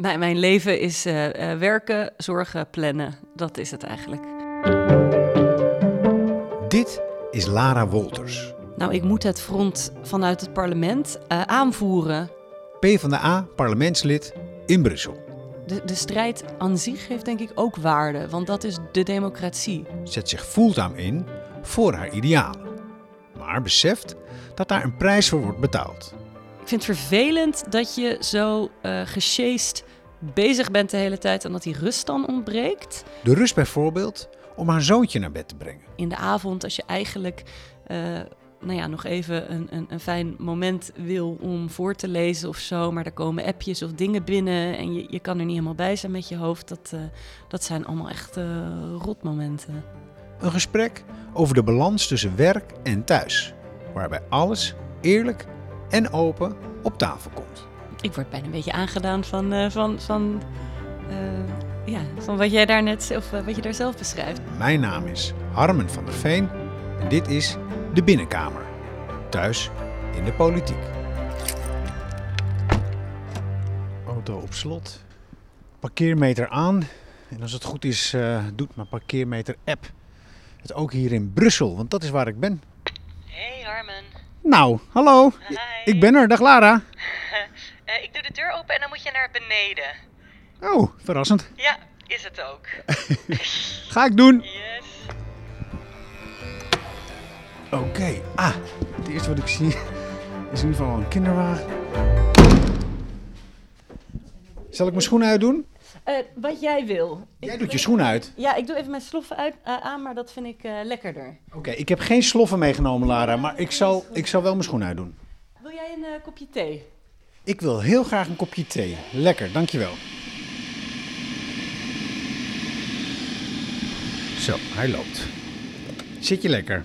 Mijn, mijn leven is eh, eh, werken, zorgen, plannen. Dat is het eigenlijk. Dit is Lara Wolters, Nou, ik moet het front vanuit het parlement eh, aanvoeren. PvdA parlementslid in Brussel. De, de strijd aan zich heeft denk ik ook waarde, want dat is de democratie. Zet zich fulltime in voor haar idealen. Maar beseft dat daar een prijs voor wordt betaald. Ik vind het vervelend dat je zo eh gesjeest bezig bent de hele tijd en dat die rust dan ontbreekt. De rust bijvoorbeeld om haar zoontje naar bed te brengen. In de avond, als je eigenlijk eh, nou ja, nog even een, een, een fijn moment wil om voor te lezen of zo, maar er komen appjes of dingen binnen en je, je kan er niet helemaal bij zijn met je hoofd. Dat, eh, dat zijn allemaal echt rotmomenten. Een gesprek over de balans tussen werk en thuis. Waarbij alles eerlijk en open op tafel komt. Ik word bijna een beetje aangedaan van, eh, van, van, eh, ja, van wat jij daar net of, eh, wat je daar zelf beschrijft. Mijn naam is Harmen van der Veen en dit is De Binnenkamer. Thuis in de politiek. Auto op slot. Parkeermeter aan. En als het goed is, eh, doet mijn parkeermeter app het ook hier in Brussel, want dat is waar ik ben. Hey Harmen, Nou, hallo. Hi. Ik ben er. Dag Lara. Eh, ik doe de deur open en dan moet je naar beneden. Oh, verrassend. Ja, is het ook. Ga ik doen. Yes. Oké. Ah, het eerste wat ik zie is in ieder geval een kinderwagen. Zal ik mijn schoenen uitdoen? Eh, wat jij wil. Jij Ik doet je schoenen uit. Ja, ik doe even mijn sloffen uit, eh, aan, maar dat vind ik eh, lekkerder. Oké, ik heb geen sloffen meegenomen, Lara, maar ik zal, ik zal wel mijn schoenen uitdoen. Wil jij een kopje thee? Ik wil heel graag een kopje thee. Lekker, dankjewel. Zo, hij loopt. Zit je lekker?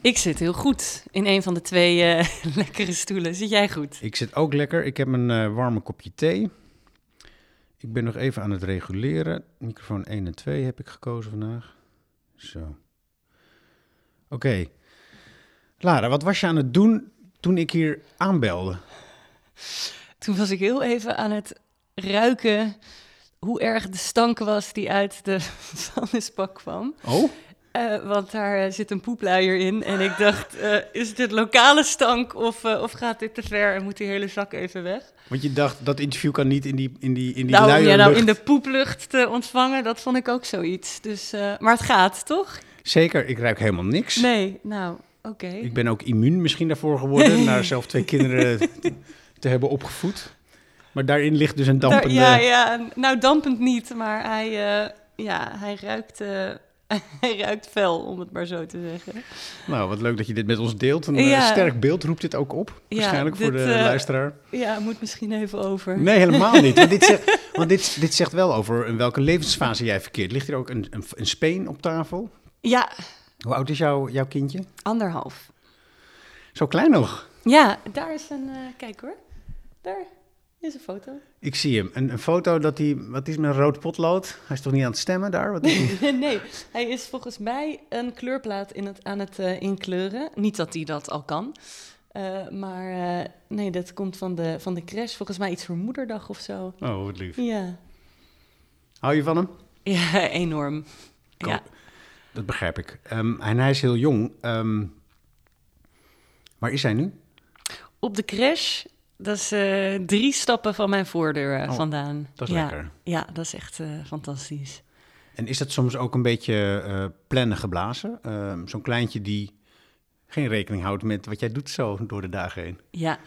Ik zit heel goed in een van de twee eh, lekkere stoelen. Zit jij goed? Ik zit ook lekker. Ik heb een warme kopje thee. Ik ben nog even aan het reguleren. Microfoon 1 en 2 heb ik gekozen vandaag. Zo. Oké. Lara, wat was je aan het doen toen ik hier aanbelde? Toen was ik heel even aan het ruiken hoe erg de stank was die uit de vuilnisbak kwam. Oh? Eh, want daar eh, zit een poepluier in. En ik dacht, eh, is dit lokale stank of, of gaat dit te ver en moet die hele zak even weg? Want je dacht, dat interview kan niet in die, in die, in die nou, om je nou luierlucht. in de poeplucht te ontvangen, dat vond ik ook zoiets. Dus, maar het gaat, toch? Zeker, ik ruik helemaal niks. Nee, nou, oké. Ik ben ook immuun misschien daarvoor geworden, na zelf twee kinderen te, te hebben opgevoed. Maar daarin ligt dus een Daar- dampende... ja, ja, nou dampend niet, maar hij, ja, hij ruikt... eh, hij ruikt fel, om het maar zo te zeggen. Nou, wat leuk dat je dit met ons deelt. Een eh, Ja. sterk beeld roept dit ook op, Ja, waarschijnlijk voor de eh, luisteraar. Ja, moet misschien even over. Nee, helemaal niet. Want, dit zegt, want dit, dit zegt wel over in welke levensfase jij verkeert. Ligt hier ook een, een, een speen op tafel? Ja, Hoe oud is jouw, jouw kindje? anderhalf. Zo klein nog. Ja, daar is een... eh, kijk hoor. Daar is een foto. Ik zie hem. Een, een foto dat hij... Wat is met een rood potlood? Hij is toch niet aan het stemmen daar? Wat nee, hij is volgens mij een kleurplaat in het, aan het eh, inkleuren. Niet dat hij dat al kan. Eh, maar eh, nee, dat komt van de, van de crash. Volgens mij iets voor moederdag of zo. Oh, wat lief. Ja, Hou je van hem? ja enorm. Kom. Ja. Dat begrijp ik. Ehm, en hij is heel jong. Ehm, waar is hij nu? Op de crash, dat is eh, drie stappen van mijn voordeur eh, Oh, vandaan. dat is ja, lekker. Ja, dat is echt eh, fantastisch. En is dat soms ook een beetje plannen geblazen? Ehm, Zo'n kleintje die geen rekening houdt met wat jij doet zo door de dagen heen. Ja,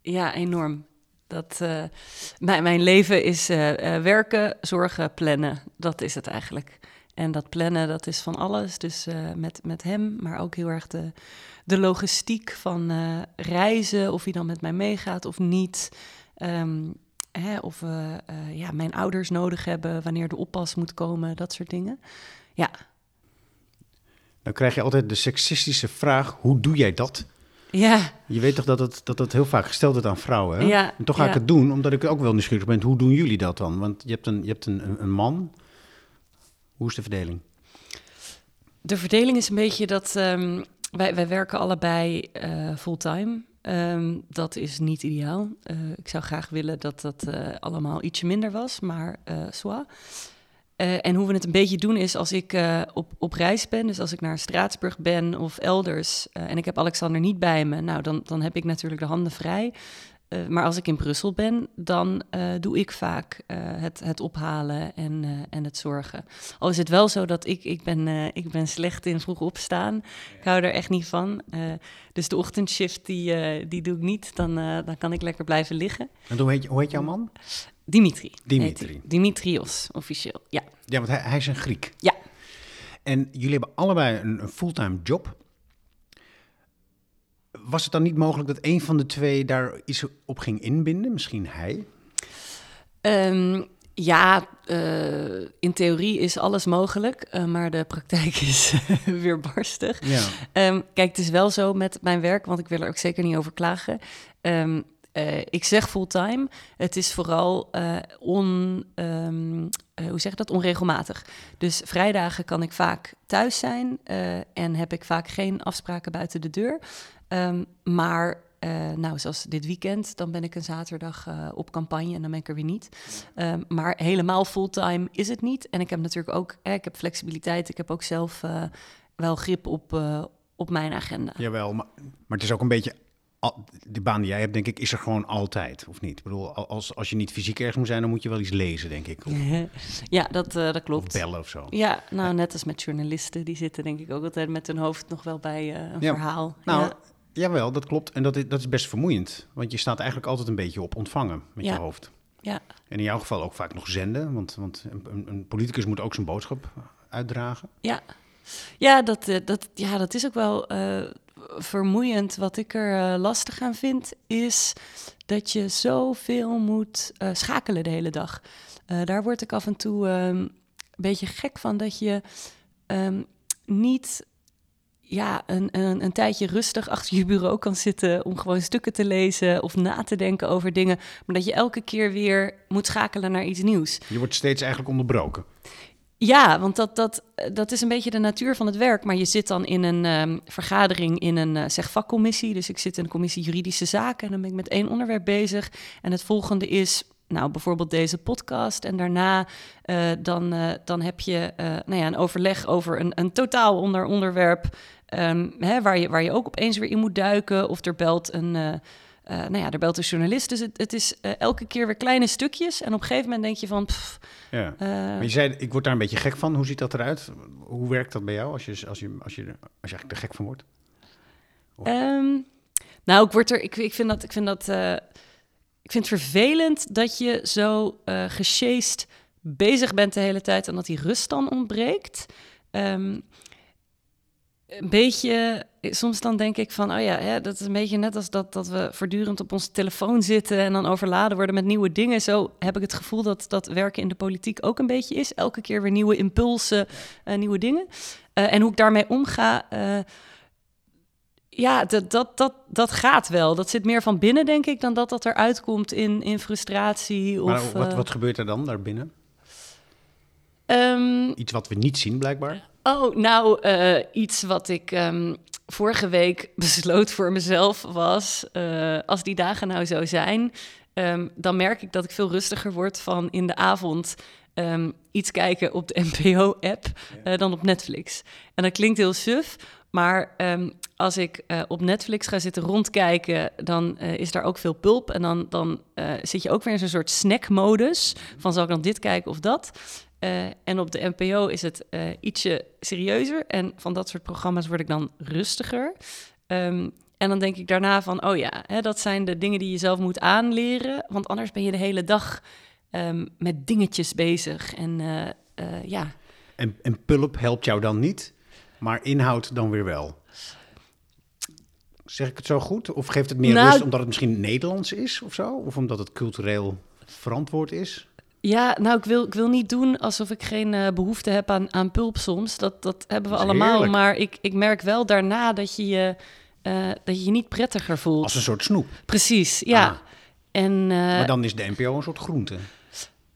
ja enorm. Dat, mijn, mijn leven is werken, zorgen, plannen. Dat is het eigenlijk. En dat plannen, dat is van alles. Dus met, met hem, maar ook heel erg de, de logistiek van eh, reizen. Of hij dan met mij meegaat of niet. Ehm, hè, of we eh, ja, mijn ouders nodig hebben, wanneer de oppas moet komen. Dat soort dingen. Ja, Dan krijg je altijd de seksistische vraag, hoe doe jij dat? ja, Je weet toch dat het, dat het heel vaak gesteld wordt aan vrouwen, hè? Ja, En toch ga ik het doen, omdat ik ook wel nieuwsgierig ben. Hoe doen jullie dat dan? Want je hebt een, je hebt een, een, een man. Hoe is de verdeling? De verdeling is een beetje dat ehm, wij, wij werken allebei eh, fulltime. Ehm, dat is niet ideaal. Eh, ik zou graag willen dat dat eh, allemaal ietsje minder was, maar uh, soit. En hoe we het een beetje doen is als ik op, op reis ben, dus als ik naar Straatsburg ben of elders en ik heb Alexander niet bij me, nou dan, dan heb ik natuurlijk de handen vrij. Maar als ik in Brussel ben, dan doe ik vaak het, het ophalen en, en het zorgen. Al is het wel zo dat ik, ik, ben, ik ben slecht in vroeg opstaan. Ik hou er echt niet van. dus de ochtendshift, die, die doe ik niet. Dan, dan kan ik lekker blijven liggen. En hoe heet, hoe heet jouw man? Dimitri. Dimitri. Dimitrios, officieel, ja. Ja, want hij, hij is een Griek. Ja. En jullie hebben allebei een, een fulltime job was het dan niet mogelijk dat een van de twee daar iets op ging inbinden? Misschien hij? Um, ja, uh, in theorie is alles mogelijk, uh, maar de praktijk is weer barstig. Ja. Um, kijk, het is wel zo met mijn werk, want ik wil er ook zeker niet over klagen. Um, uh, ik zeg fulltime. Het is vooral on, hoe zeg ik dat? onregelmatig. Dus vrijdagen kan ik vaak thuis zijn en heb ik vaak geen afspraken buiten de deur. Um, maar nou, zoals dit weekend, dan ben ik een zaterdag op campagne en dan ben ik er weer niet. Um, maar helemaal fulltime is het niet. En ik heb natuurlijk ook, eh, ik heb flexibiliteit. Ik heb ook zelf wel grip op, op mijn agenda. Jawel, maar, maar het is ook een beetje de baan die jij hebt, denk ik, is er gewoon altijd, of niet? Ik bedoel, als, als je niet fysiek ergens moet zijn, dan moet je wel iets lezen, denk ik. Of, ja, dat, uh, dat klopt. Of bellen of zo. Ja, nou, net als met journalisten, die zitten denk ik ook altijd met hun hoofd nog wel bij uh, een ja. verhaal. Nou, ja. Jawel, dat klopt. En dat is, dat is best vermoeiend. Want je staat eigenlijk altijd een beetje op ontvangen met je hoofd. Ja. En in jouw geval ook vaak nog zenden. Want, want een, een politicus moet ook zijn boodschap uitdragen. Ja, ja, dat, uh, dat, ja dat is ook wel uh, vermoeiend. Wat ik er uh, lastig aan vind, is dat je zoveel moet schakelen de hele dag. daar word ik af en toe ehm, een beetje gek van. Dat je um, niet ja, een, een, een, tijdje rustig achter je bureau kan zitten om gewoon stukken te lezen of na te denken over dingen. Maar dat je elke keer weer moet schakelen naar iets nieuws. Je wordt steeds eigenlijk onderbroken. Ja, want dat, dat, dat is een beetje de natuur van het werk. Maar je zit dan in een um, vergadering in een uh, zeg vakcommissie. Dus ik zit in de commissie juridische zaken en dan ben ik met één onderwerp bezig. En het volgende is nou, bijvoorbeeld deze podcast. En daarna uh, dan, dan heb je nou ja, een overleg over een, een totaal onder onderwerp. Um, hè, waar, je, waar je ook opeens weer in moet duiken. Of er belt een, nou ja, er belt een journalist. Dus het, het is elke keer weer kleine stukjes. En op een gegeven moment denk je van... Pff, ja. maar je zei, ik word daar een beetje gek van. Hoe ziet dat eruit? Hoe werkt dat bij jou als je, als je, als je, als je eigenlijk er gek van wordt? Um, nou, ik word er... Ik, ik vind dat... Ik vind dat ik vind het vervelend dat je zo uh, bezig bent de hele tijd en dat die rust dan ontbreekt. Um, een beetje, soms dan denk ik van, oh ja, hè, dat is een beetje net als dat, dat we voortdurend op onze telefoon zitten en dan overladen worden met nieuwe dingen. Zo heb ik het gevoel dat dat werken in de politiek ook een beetje is. Elke keer weer nieuwe impulsen, uh, nieuwe dingen. Uh, en hoe ik daarmee omga, uh, ja, dat, dat, dat, dat gaat wel. Dat zit meer van binnen, denk ik, dan dat dat eruit komt in, in frustratie. Of, maar wat, wat gebeurt er dan daarbinnen? Um, iets wat we niet zien, blijkbaar? Oh, nou, uh, iets wat ik um, vorige week besloot voor mezelf was... Uh, als die dagen nou zo zijn, um, dan merk ik dat ik veel rustiger word van in de avond... iets kijken op de NPO-app ja. dan op Netflix. En dat klinkt heel suf, maar um, als ik uh, op Netflix ga zitten rondkijken, dan uh, is daar ook veel pulp. En dan, dan uh, zit je ook weer in zo'n soort snackmodus. Van zal ik dan dit kijken of dat? En op de NPO is het ietsje serieuzer. En van dat soort programma's word ik dan rustiger. Um, en dan denk ik daarna van, oh ja, hè, dat zijn de dingen die je zelf moet aanleren. Want anders ben je de hele dag um, met dingetjes bezig. En ja. En, en pulp helpt jou dan niet? Maar inhoud dan weer wel. Zeg ik het zo goed? Of geeft het meer nou, rust omdat het misschien Nederlands is of zo? Of omdat het cultureel verantwoord is? Ja, nou, ik wil, ik wil niet doen alsof ik geen uh, behoefte heb aan, aan pulp soms. Dat, dat hebben we dat allemaal. Heerlijk. Maar ik, ik merk wel daarna dat je je, uh, dat je je niet prettiger voelt. Als een soort snoep. Precies, ja. Ah. En, uh, maar dan is de NPO een soort groente.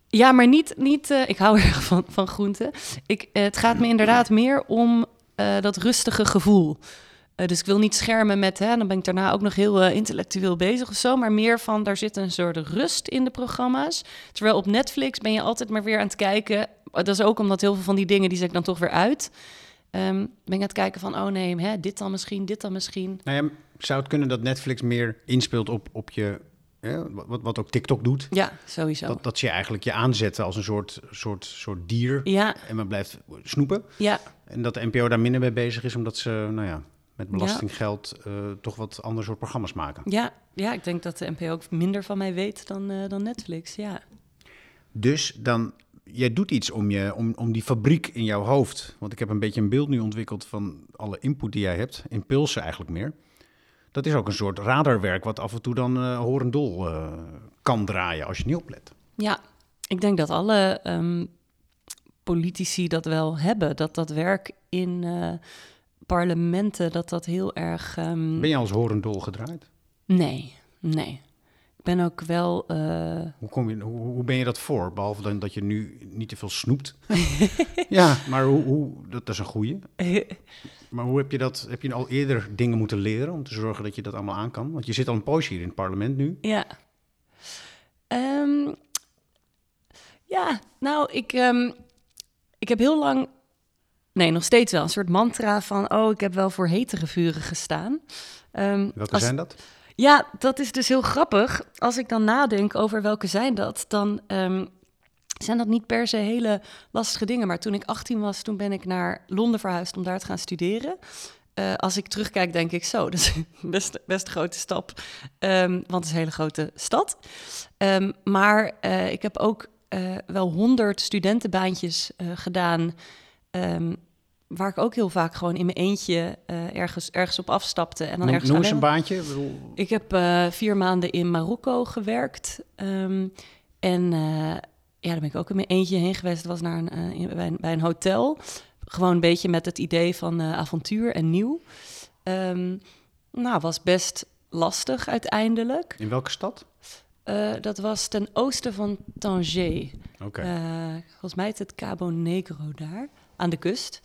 Ja, maar niet, niet ik hou erg van, van groenten. Ik, het gaat me inderdaad meer om dat rustige gevoel. Eh, dus ik wil niet schermen met, hè, dan ben ik daarna ook nog heel eh, intellectueel bezig of zo. Maar meer van, daar zit een soort rust in de programma's. Terwijl op Netflix ben je altijd maar weer aan het kijken. Eh, Dat is ook omdat heel veel van die dingen, die zet ik dan toch weer uit. Ehm, ben ik aan het kijken van, oh nee, hè, dit dan misschien, dit dan misschien. Nou ja, zou het kunnen dat Netflix meer inspeelt op, op je... Hè, wat, wat ook TikTok doet? Ja, sowieso. Dat, dat ze je eigenlijk je aanzetten als een soort, soort, soort dier. Ja, En maar blijft snoepen. ja, En dat de NPO daar minder mee bezig is, omdat ze, nou ja, met belastinggeld eh, toch wat ander soort programma's maken. ja, ja, ik denk dat de NPO ook minder van mij weet dan, eh, dan Netflix, ja. Dus dan, jij doet iets om, je, om, om die fabriek in jouw hoofd. Want ik heb een beetje een beeld nu ontwikkeld van alle input die jij hebt. Impulsen eigenlijk meer. Dat is ook een soort radarwerk wat af en toe dan eh horendol eh kan draaien als je niet oplet. Ja, ik denk dat alle ehm, politici dat wel hebben. Dat dat werk in eh, parlementen, dat dat heel erg... ehm, Ben je als horendol gedraaid? Nee, nee. Ik ben ook wel... eh, Hoe, kom je, hoe, hoe ben je dat voor? Behalve dan dat je nu niet te veel snoept. ja, maar hoe, hoe, dat is een goeie. Maar hoe heb je dat? Heb je al eerder dingen moeten leren om te zorgen dat je dat allemaal aan kan? Want je zit al een poosje hier in het parlement nu. Ja. Ehm, ja, nou, ik, ehm, ik heb heel lang, nee, nog steeds wel, een soort mantra van, oh, ik heb wel voor hetere vuren gestaan. Ehm, Welke als- zijn dat? Ja, dat is dus heel grappig. Als ik dan nadenk over welke zijn dat, dan ehm, zijn dat niet per se hele lastige dingen. Maar toen ik 18 was, toen ben ik naar Londen verhuisd om daar te gaan studeren. Eh, als ik terugkijk, denk ik zo, dat is best, best een grote stap. Ehm, want het is een hele grote stad. Maar eh, ik heb ook eh, wel honderd studentenbaantjes gedaan. Waar ik ook heel vaak gewoon in mijn eentje eh, ergens, ergens op afstapte. En dan Noem, ergens noem eens een baantje. Ik heb eh, vier maanden in Marokko gewerkt. ehm, en eh, ja, daar ben ik ook in mijn eentje heen geweest. Het was naar een, in- bij, een, bij een hotel. Gewoon een beetje met het idee van avontuur en nieuw. Ehm, nou, was best lastig uiteindelijk. in welke stad? Dat was ten oosten van Tanger. Oké. Eh, volgens mij is het Cabo Negro daar, aan de kust.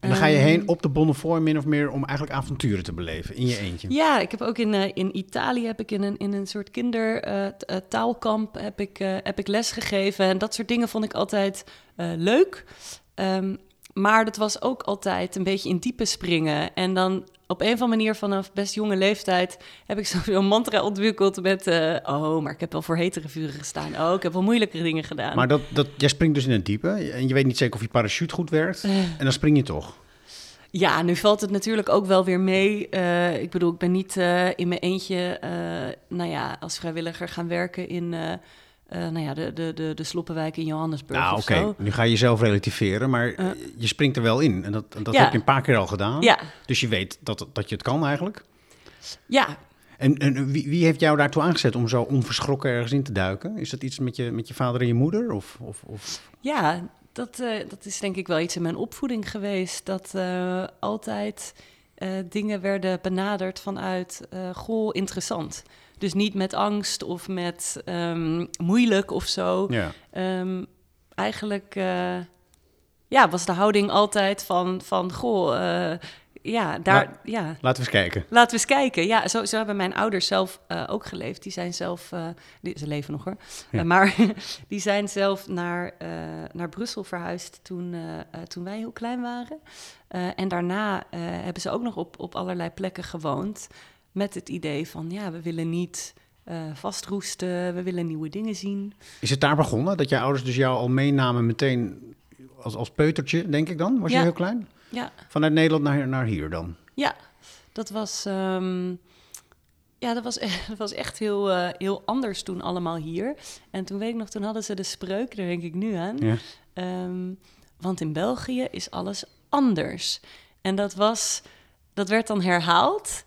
En dan ga je Ehm, heen op de Bonnefoy min of meer om eigenlijk avonturen te beleven in je eentje. Ja, ik heb ook in, eh, in Italië heb ik in een, in een soort kindertaalkamp heb ik, eh, heb ik les gegeven. En dat soort dingen vond ik altijd eh, leuk. Ehm, maar dat was ook altijd een beetje in diepe springen. En dan op een of andere manier vanaf best jonge leeftijd heb ik zo'n mantra ontwikkeld met... eh, oh, maar ik heb wel voor hetere vuren gestaan. Oh, ik heb wel moeilijkere dingen gedaan. Maar dat, dat, jij springt dus in het diepe en je weet niet zeker of je parachute goed werkt. Eh. En dan spring je toch. Ja, nu valt het natuurlijk ook wel weer mee. Eh, ik bedoel, ik ben niet in mijn eentje, nou ja, als vrijwilliger gaan werken in, eh, nou ja, de, de, de, de Sloppenwijk in Johannesburg Nou, oké. Nu ga je jezelf relativeren, maar Eh. je springt er wel in. En dat, dat Ja. heb je een paar keer al gedaan. Ja, Dus je weet dat, dat je het kan eigenlijk. ja, En, en wie, wie heeft jou daartoe aangezet om zo onverschrokken ergens in te duiken? Is dat iets met je, met je vader en je moeder? Of, of, of... ja dat, eh, dat is denk ik wel iets in mijn opvoeding geweest. Dat altijd dingen werden benaderd vanuit, goh, interessant. Dus niet met angst of met ehm, moeilijk of zo. Ja. Ehm, eigenlijk eh, ja, was de houding altijd van, van goh, eh, ja, daar, ja, Laten we eens kijken. laten we eens kijken. Ja, zo, zo hebben mijn ouders zelf eh, ook geleefd. Die zijn zelf, die, ze leven nog hoor, Ja. Maar die zijn zelf naar, naar Brussel verhuisd toen, toen wij heel klein waren. En daarna hebben ze ook nog op, op allerlei plekken gewoond met het idee van, ja, we willen niet eh, vastroesten, we willen nieuwe dingen zien. Is het daar begonnen? Dat je ouders dus jou al meenamen meteen als, als peutertje, denk ik dan? Was je heel klein? Ja, Vanuit Nederland naar, naar hier dan? Ja, dat was, ehm, ja, dat was, e- dat was echt heel, eh, heel anders toen allemaal hier. En toen weet ik nog, toen hadden ze de spreuk, daar denk ik nu aan. Ja. Ehm, want in België is alles anders. En dat was, dat werd dan herhaald.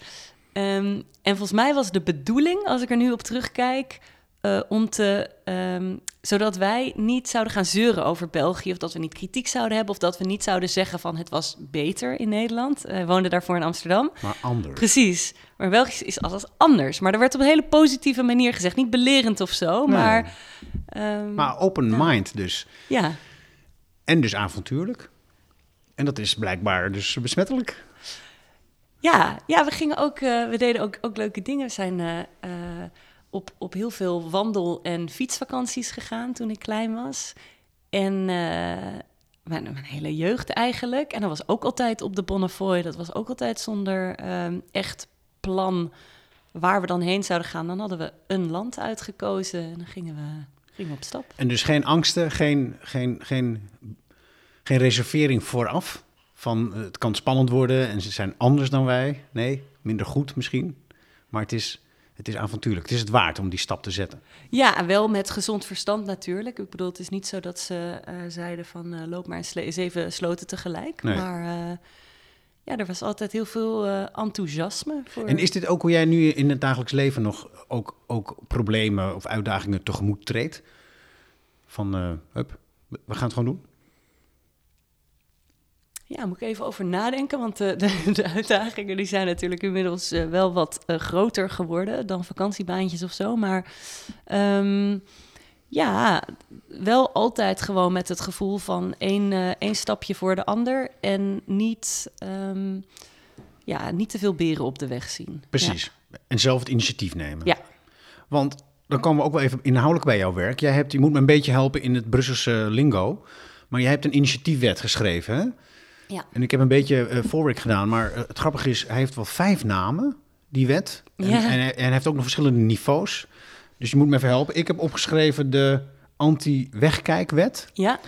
Ehm, en volgens mij was de bedoeling, als ik er nu op terugkijk, eh, om te, ehm, zodat wij niet zouden gaan zeuren over België, of dat we niet kritiek zouden hebben, of dat we niet zouden zeggen van het was beter in Nederland. Eh, We woonden daarvoor in Amsterdam. Maar anders. Precies. Maar België is alles anders. Maar er werd op een hele positieve manier gezegd. Niet belerend of zo, Nee. maar... ehm, Maar open mind dus. ja. En dus avontuurlijk. En dat is blijkbaar dus besmettelijk. Ja, ja we gingen ook, eh, we deden ook, ook leuke dingen. We zijn eh, eh, op, op heel veel wandel- en fietsvakanties gegaan toen ik klein was. En mijn, mijn hele jeugd eigenlijk. En dat was ook altijd op de Bonnefoy. Dat was ook altijd zonder ehm, echt plan waar we dan heen zouden gaan. Dan hadden we een land uitgekozen en dan gingen we, gingen op stap. En dus geen angsten, geen, geen, geen, geen reservering vooraf. Van eh, het kan spannend worden en ze zijn anders dan wij. Nee, minder goed misschien. Maar het is, het is avontuurlijk. Het is het waard om die stap te zetten. Ja, wel met gezond verstand natuurlijk. Ik bedoel, het is niet zo dat ze eh, zeiden van eh, loop maar eens zeven sloten tegelijk. Nee. Maar ja, er was altijd heel veel enthousiasme voor. En is dit ook hoe jij nu in het dagelijks leven nog ook, ook problemen of uitdagingen tegemoet treedt? Van, hup, we gaan het gewoon doen? Ja, moet ik even over nadenken, want de, de, de uitdagingen die zijn natuurlijk inmiddels eh, wel wat eh, groter geworden dan vakantiebaantjes of zo. Maar ehm, ja, wel altijd gewoon met het gevoel van één, eh, één stapje voor de ander en niet, ehm, ja, niet te veel beren op de weg zien. Precies. En zelf het initiatief nemen. Ja. Want dan komen we ook wel even inhoudelijk bij jouw werk. Jij hebt, je moet me een beetje helpen in het Brusselse lingo. Maar jij hebt een initiatiefwet geschreven, hè? Ja. En ik heb een beetje eh, voorwerk gedaan. Maar eh, het grappige is, hij heeft wel vijf namen, die wet. En, Ja. en, hij- en hij heeft ook nog verschillende niveaus. Dus je moet me even helpen. Ik heb opgeschreven de anti-wegkijkwet. Ja,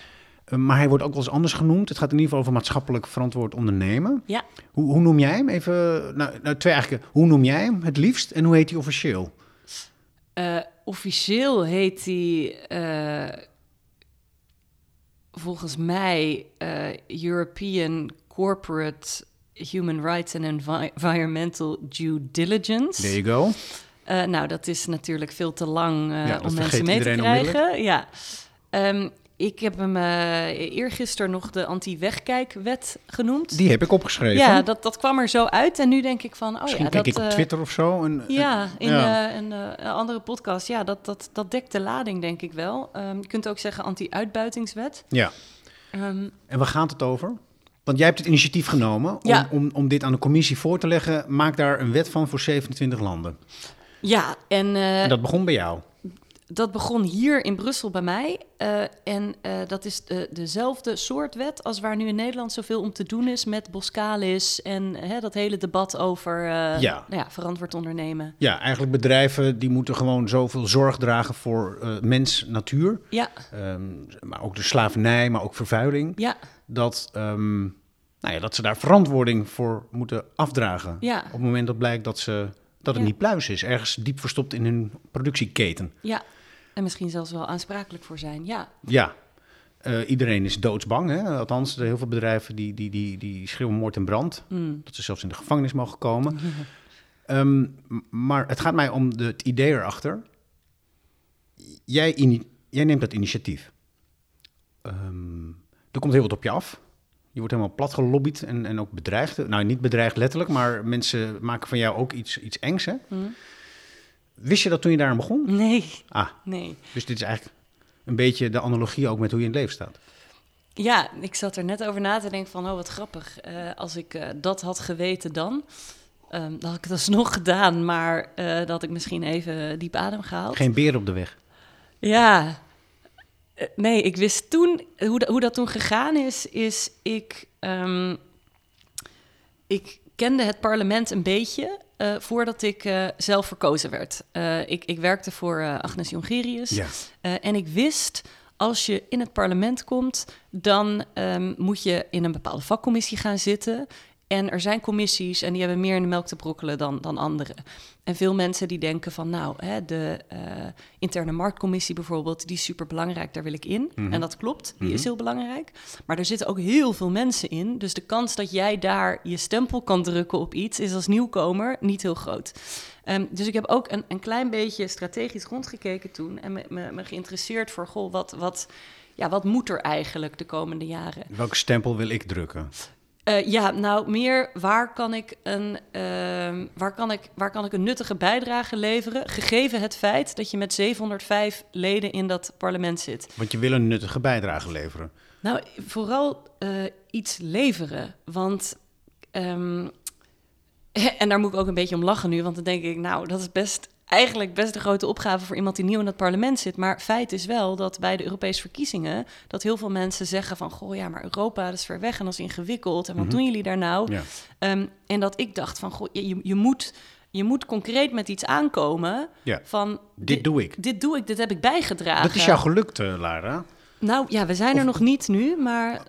Eh, maar hij wordt ook wel eens anders genoemd. Het gaat in ieder geval over maatschappelijk verantwoord ondernemen. ja. Hoe, hoe noem jij hem? Even, nou, nou, twee eigenlijk. Hoe noem jij hem het liefst en hoe heet hij officieel? Eh, officieel heet eh, volgens mij eh, European Corporate Human Rights and Envi- Environmental Due Diligence. There you go. Eh, nou, dat is natuurlijk veel te lang eh, Ja, om mensen mee te krijgen. Ja. Ehm, ik heb hem eh eergisteren nog de anti-wegkijkwet genoemd. Die heb ik opgeschreven. ja, dat, dat kwam er zo uit. En nu denk ik van, oh Misschien ja, kijk dat... ik op eh, Twitter of zo. En, ja, in ja. eh, een, eh, een andere podcast. Ja, dat, dat, dat dekt de lading, denk ik wel. Ehm, je kunt ook zeggen anti-uitbuitingswet. ja. Ehm, En waar gaat het over? Want jij hebt het initiatief genomen om, Ja. om, om dit aan de commissie voor te leggen. Maak daar een wet van voor 27 landen. ja, en, eh, En dat begon bij jou. Dat begon hier in Brussel bij mij. Eh, en eh, dat is de, dezelfde soort wet als waar nu in Nederland zoveel om te doen is met Boskalis en hè, dat hele debat over eh, Ja. Nou ja, verantwoord ondernemen. Ja, eigenlijk bedrijven die moeten gewoon zoveel zorg dragen voor mens, natuur. Ja, Ehm, maar ook de slavernij, maar ook vervuiling. ja, Dat, ehm, nou ja, dat ze daar verantwoording voor moeten afdragen. ja, Op het moment dat blijkt dat, ze, dat het Ja. niet pluis is. Ergens diep verstopt in hun productieketen. ja. En misschien zelfs wel aansprakelijk voor zijn. Ja, Ja, eh, iedereen is doodsbang. Hè? Althans, er heel veel bedrijven die, die, die, die schreeuwen moord en brand. Mm. Dat ze zelfs in de gevangenis mogen komen. Ehm, maar het gaat mij om de, het idee erachter. Jij, ini- jij neemt dat initiatief. Ehm, er komt heel wat op je af. Je wordt helemaal plat gelobbyd en, en ook bedreigd. Nou, niet bedreigd letterlijk, maar mensen maken van jou ook iets, iets engs. Hè? Mm. Wist je dat toen je daar begon? nee, Ah, nee. dus dit is eigenlijk een beetje de analogie ook met hoe je in het leven staat. Ja, ik zat er net over na te denken van, oh wat grappig. Eh, als ik eh, dat had geweten dan, ehm, dan had ik het alsnog gedaan. Maar eh, dat had ik misschien even diep adem gehaald. Geen beer op de weg. Ja, nee, ik wist toen, hoe, dat- hoe dat toen gegaan is, is ik, ehm, ik kende het parlement een beetje eh, voordat ik eh, zelf verkozen werd. Eh, ik, ik werkte voor Agnes Jongerius. Ja. En ik wist, als je in het parlement komt, dan ehm, moet je in een bepaalde vakcommissie gaan zitten. En er zijn commissies en die hebben meer in de melk te brokkelen dan, dan andere. En veel mensen die denken van, nou, hè, de eh, interne marktcommissie bijvoorbeeld, die is super belangrijk, daar wil ik in. Mhm. En dat klopt, die Mhm. is heel belangrijk. Maar er zitten ook heel veel mensen in. Dus de kans dat jij daar je stempel kan drukken op iets, is als nieuwkomer niet heel groot. Ehm, dus ik heb ook een, een klein beetje strategisch rondgekeken toen en me, me, me geïnteresseerd voor, goh, wat, wat, ja, wat moet er eigenlijk de komende jaren? Welke stempel wil ik drukken? Eh, ja, nou meer waar kan ik een ehm, waar kan ik waar kan ik een nuttige bijdrage leveren, gegeven het feit dat je met 705 leden in dat parlement zit. Want je wil een nuttige bijdrage leveren. Nou, vooral eh, iets leveren, want ehm, en daar moet ik ook een beetje om lachen nu, want dan denk ik, nou, dat is best eigenlijk best een grote opgave voor iemand die nieuw in het parlement zit. Maar feit is wel dat bij de Europese verkiezingen... dat heel veel mensen zeggen van... goh, ja, maar Europa, dat is ver weg en dat is ingewikkeld. En wat Mhm. doen jullie daar nou? Ja. Ehm, en dat ik dacht van, goh, je, je, moet, je moet concreet met iets aankomen Ja. van... Dit doe ik. Dit doe ik, dit heb ik bijgedragen. Dat is jou gelukt, eh, Lara. Nou ja, we zijn er nog niet nu, maar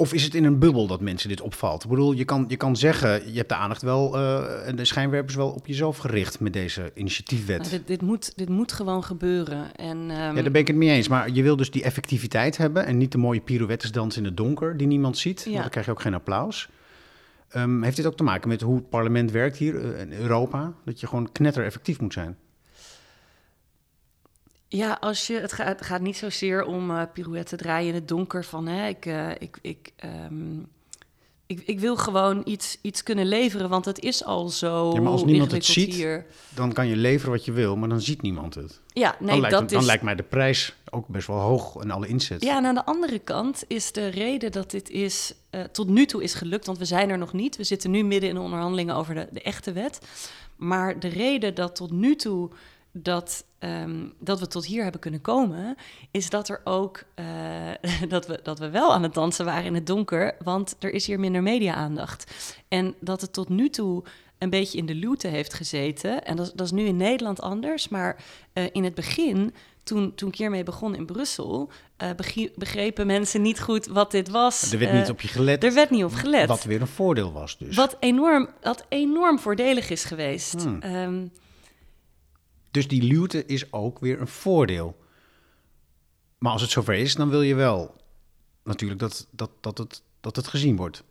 Of is het in een bubbel dat mensen dit opvalt? Ik bedoel, je kan, je kan zeggen, je hebt de aandacht wel eh, en de schijnwerpers wel op jezelf gericht met deze initiatiefwet. nou, dit, dit, moet, dit moet gewoon gebeuren. En, ehm, Ja, daar ben ik het mee eens. Maar je wil dus die effectiviteit hebben en niet de mooie pirouettesdans in het donker die niemand ziet. Want dan krijg je ook geen applaus. Ehm, heeft dit ook te maken met hoe het parlement werkt hier eh, in Europa? Dat je gewoon knetter effectief moet zijn. Ja, als je, het, gaat, het gaat niet zozeer om eh pirouetten draaien in het donker van hè, ik, eh, ik, ik, ehm, ik, ik wil gewoon iets, iets kunnen leveren, want het is al zo Ja, maar als niemand het ziet, hier. Dan kan je leveren wat je wil, maar dan ziet niemand het. Ja, nee, dan, lijkt, dat dan is. lijkt mij de prijs ook best wel hoog en alle inzet. Ja, en aan de andere kant is de reden dat dit is, eh, tot nu toe is gelukt, want we zijn er nog niet. We zitten nu midden in de onderhandelingen over de, de echte wet. Maar de reden dat tot nu toe dat, ehm, dat we tot hier hebben kunnen komen, is dat er ook eh, dat, we, dat we wel aan het dansen waren in het donker, want er is hier minder media-aandacht. En dat het tot nu toe een beetje in de luwte heeft gezeten. En dat, is- dat is nu in Nederland anders, maar eh, in het begin, toen, toen ik hiermee begon in Brussel, eh, begrepen mensen niet goed wat dit was. Er werd niet op je gelet. er werd niet op gelet. Wat weer een voordeel was dus. Wat enorm, wat enorm voordelig is geweest. Hmm. Ehm, Dus die luwte is ook weer een voordeel. Maar als het zover is, dan wil je wel natuurlijk dat, dat, dat, het, dat het gezien wordt.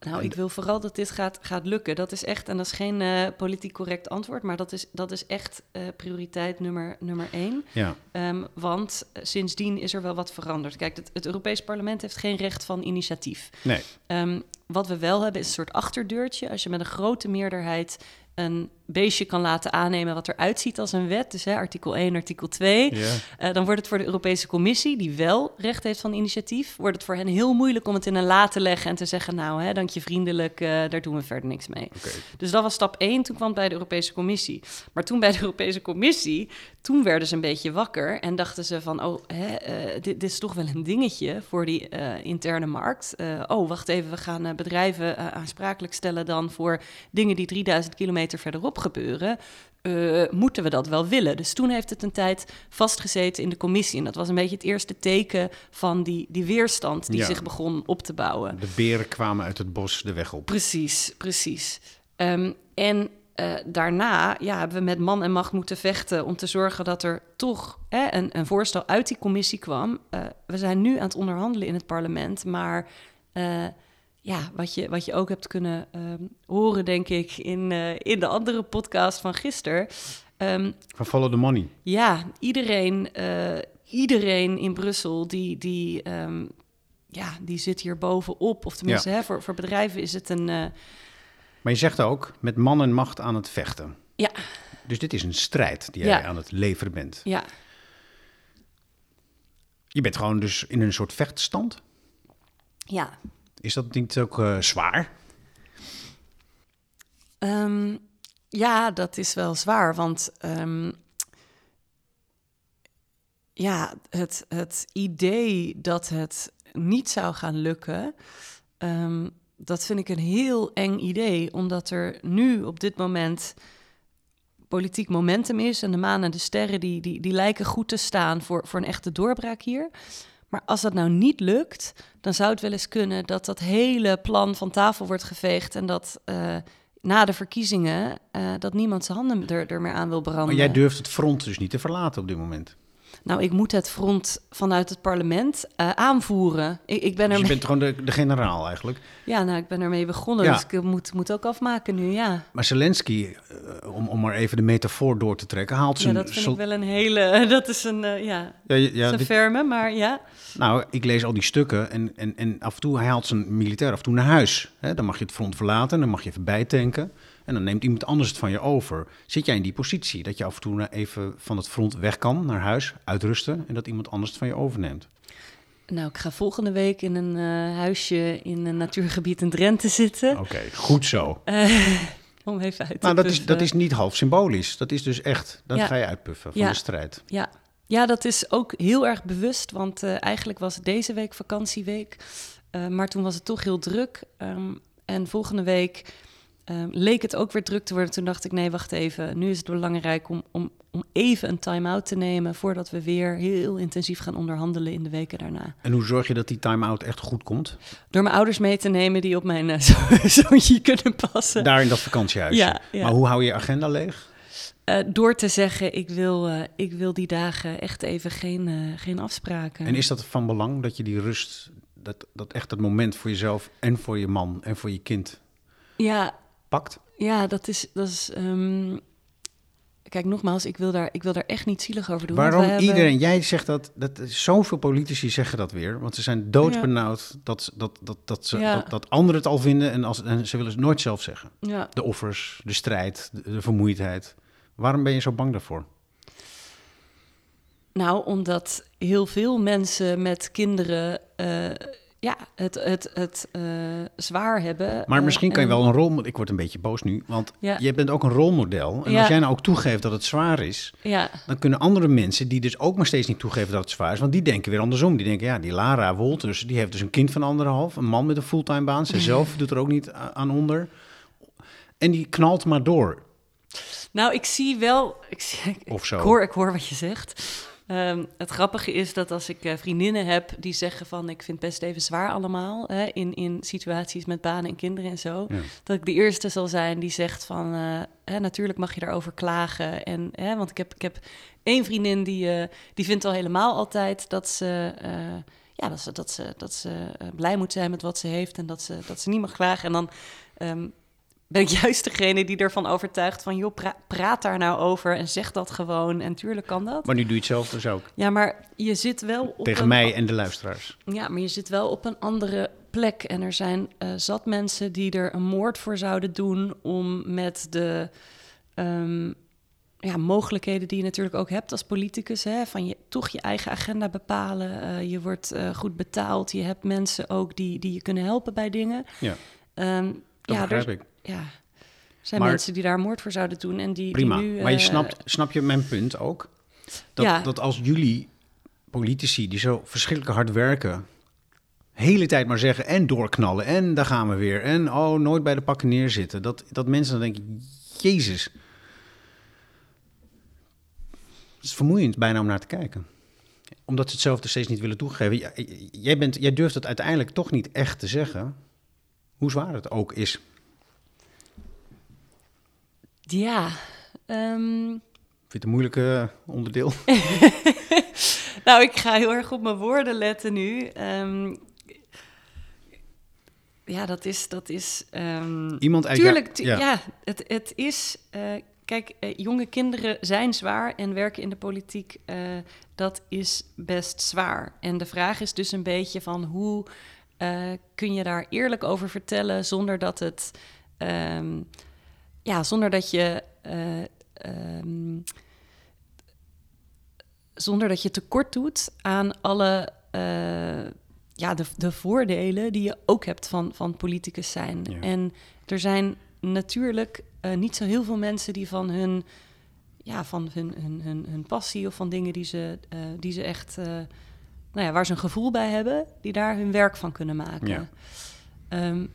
nou, ik wil vooral dat dit gaat, gaat lukken. Dat is echt, en dat is geen eh, politiek correct antwoord, maar dat is, dat is echt eh, prioriteit nummer, nummer één. Ja, Ehm, want eh, sindsdien is er wel wat veranderd. Kijk, het, het Europees Parlement heeft geen recht van initiatief. nee. Ehm, wat we wel hebben is een soort achterdeurtje. Als je met een grote meerderheid een beestje kan laten aannemen wat eruit ziet als een wet, dus hè, artikel 1, artikel 2, Ja. eh, dan wordt het voor de Europese Commissie, die wel recht heeft van initiatief, wordt het voor hen heel moeilijk om het in een la te leggen en te zeggen, nou, hè, dank je vriendelijk, eh, daar doen we verder niks mee. Dus dat was stap 1, toen kwam het bij de Europese Commissie. Maar toen bij de Europese Commissie, toen werden ze een beetje wakker en dachten ze van, oh, hè, eh, dit, dit is toch wel een dingetje voor die interne markt. Oh, wacht even, we gaan bedrijven aansprakelijk stellen dan voor dingen die 3000 kilometer verderop gebeuren. Eh, moeten we dat wel willen? Dus toen heeft het een tijd vastgezeten in de commissie. En dat was een beetje het eerste teken van die, die weerstand die Ja. zich begon op te bouwen. De beren kwamen uit het bos de weg op. Precies, precies. Ehm, en eh, daarna ja, hebben we met man en macht moeten vechten om te zorgen dat er toch hè, een, een voorstel uit die commissie kwam. Eh, we zijn nu aan het onderhandelen in het parlement, maar ja, wat je, wat je ook hebt kunnen ehm, horen, denk ik, in, eh, in de andere podcast van gisteren. ehm, Van follow the money. ja, iedereen, eh, iedereen in Brussel die, die, ehm, ja, die zit hier bovenop. Of tenminste, hè, voor, voor bedrijven is het een... eh, Maar je zegt ook, met man en macht aan het vechten. Ja. Dus dit is een strijd die Ja. jij aan het leveren bent. ja, Je bent gewoon dus in een soort vechtstand. ja. Is dat niet ook eh, zwaar? Ehm, ja, dat is wel zwaar, want ehm, ja, het, het idee dat het niet zou gaan lukken, ehm, dat vind ik een heel eng idee, omdat er nu op dit moment politiek momentum is en de maan en de sterren die, die, die lijken goed te staan voor, voor een echte doorbraak hier. Maar als dat nou niet lukt, dan zou het wel eens kunnen dat dat hele plan van tafel wordt geveegd en dat eh, na de verkiezingen eh, dat niemand zijn handen er, er meer aan wil branden. Maar jij durft het front dus niet te verlaten op dit moment. Nou, ik moet het front vanuit het parlement eh, aanvoeren. Ik, ik ben Dus er je bent gewoon de, de generaal eigenlijk. ja, nou, ik ben ermee begonnen, Ja. dus ik moet, moet ook afmaken nu, ja. Maar Zelensky, eh, om, om maar even de metafoor door te trekken, haalt Ja, zijn... dat vind ik wel een hele, dat is een, eh, ja, Ja, ja, ja, dit- ferme, maar ja. Nou, ik lees al die stukken en, en, en af en toe, hij haalt zijn militair af en toe naar huis. Hè, dan mag je het front verlaten, dan mag je even bijtanken. En dan neemt iemand anders het van je over. Zit jij in die positie dat je af en toe even van het front weg kan, naar huis, uitrusten... en dat iemand anders het van je overneemt? Nou, ik ga volgende week in een eh, huisje in een natuurgebied in Drenthe zitten. Oké, goed zo. Eh, om even uit te Nou, dat is, dat is niet half symbolisch. Dat is dus echt, dan Ja. ga je uitpuffen van Ja. de strijd. Ja. ja, dat is ook heel erg bewust, want eh, eigenlijk was het deze week vakantieweek. Maar toen was het toch heel druk. Ehm, en volgende week ehm, leek het ook weer druk te worden. Toen dacht ik, nee, wacht even. Nu is het belangrijk om, om, om even een time-out te nemen... voordat we weer heel intensief gaan onderhandelen in de weken daarna. En hoe zorg je dat die time-out echt goed komt? Door mijn ouders mee te nemen die op mijn zo- zoontje kunnen passen. Daar in dat vakantiehuisje. Ja, ja. Maar hoe hou je je agenda leeg? Eh, door te zeggen, ik wil, eh, ik wil die dagen echt even geen, geen afspraken. En is dat van belang dat je die rust, dat, dat echt het moment voor jezelf en voor je man en voor je kind Ja, pakt? ja, dat is... Dat is ehm, Kijk, nogmaals, ik wil, daar, ik wil daar echt niet zielig over doen. Waarom hebben- iedereen, jij zegt dat, dat zoveel politici zeggen dat weer, want ze zijn doodbenauwd dat, dat, dat, dat, ze, Ja. dat, dat anderen het al vinden en, als, en ze willen het nooit zelf zeggen. Ja, De offers, de strijd, de, de vermoeidheid. Waarom ben je zo bang daarvoor? nou, omdat heel veel mensen met kinderen... eh, ja, het, het, het eh, zwaar hebben. Maar eh, misschien kan je wel een rol... Ik word een beetje boos nu, want Ja. je bent ook een rolmodel. En Ja. als jij nou ook toegeeft dat het zwaar is... Ja, dan kunnen andere mensen die dus ook maar steeds niet toegeven dat het zwaar is... want die denken weer andersom. Die denken, ja, die Lara Wolters, die heeft dus een kind van anderhalf... een man met een fulltime baan, zijzelf doet er ook niet aan onder... En die knalt maar door, nou, ik zie wel... Ik, zie, ik, of zo. ik hoor, ik hoor wat je zegt. Ehm, het grappige is dat als ik eh, vriendinnen heb die zeggen van... ik vind het best even zwaar allemaal, hè, in, in situaties met banen en kinderen en zo... Ja. dat ik de eerste zal zijn die zegt van... eh, hè, natuurlijk mag je daarover klagen. En, hè, want ik heb, ik heb één vriendin die, eh, die vindt al helemaal altijd dat ze... ja, dat ze, dat ze, dat ze blij moet zijn met wat ze heeft en dat ze, dat ze niet mag klagen. En dan ehm, ben ik juist degene die ervan overtuigt van... joh, pra- praat daar nou over en zeg dat gewoon. En tuurlijk kan dat. Maar nu doe je het zelf dus ook. Ja, maar je zit wel op Tegen een, mij en de luisteraars. Ja, maar je zit wel op een andere plek. En er zijn eh, zat mensen die er een moord voor zouden doen... om met de ehm, ja, mogelijkheden die je natuurlijk ook hebt als politicus... Hè, van je, toch je eigen agenda bepalen. Eh, je wordt eh, goed betaald. Je hebt mensen ook die, die je kunnen helpen bij dingen. Ja, Ehm, dat ja, begrijp er, ik. Ja, er zijn Maar- mensen die daar moord voor zouden doen. En die, Prima. die nu, maar je eh, snapt, snap je mijn punt ook? Dat, Ja. dat als jullie politici die zo verschrikkelijk hard werken... hele tijd maar zeggen en doorknallen en daar gaan we weer... en oh, nooit bij de pakken neerzitten. Dat, dat mensen dan denken, jezus... Het is vermoeiend bijna om naar te kijken. Omdat ze het zelf dus steeds niet willen toegeven. Jij, bent, jij durft het uiteindelijk toch niet echt te zeggen... hoe zwaar het ook is. Ja, ehm, Vind je het een moeilijke onderdeel? nou, ik ga heel erg op mijn woorden letten nu. Ehm, ja, dat is. Dat is ehm, Iemand uit tuurlijk, tu- ja. ja. het, het is. eh, kijk, eh, jonge kinderen zijn zwaar en werken in de politiek. eh, dat is best zwaar. En de vraag is dus een beetje van hoe eh, kun je daar eerlijk over vertellen zonder dat het. Ja, zonder dat je. eh, ehm, zonder dat je tekort doet aan alle eh, ja, de, de voordelen die je ook hebt van, van politicus zijn. Ja. En er zijn natuurlijk eh, niet zo heel veel mensen die van hun, ja, van hun, hun, hun, hun passie of van dingen die ze, die ze echt, nou ja, waar ze een gevoel bij hebben, die daar hun werk van kunnen maken. Ja. Ehm,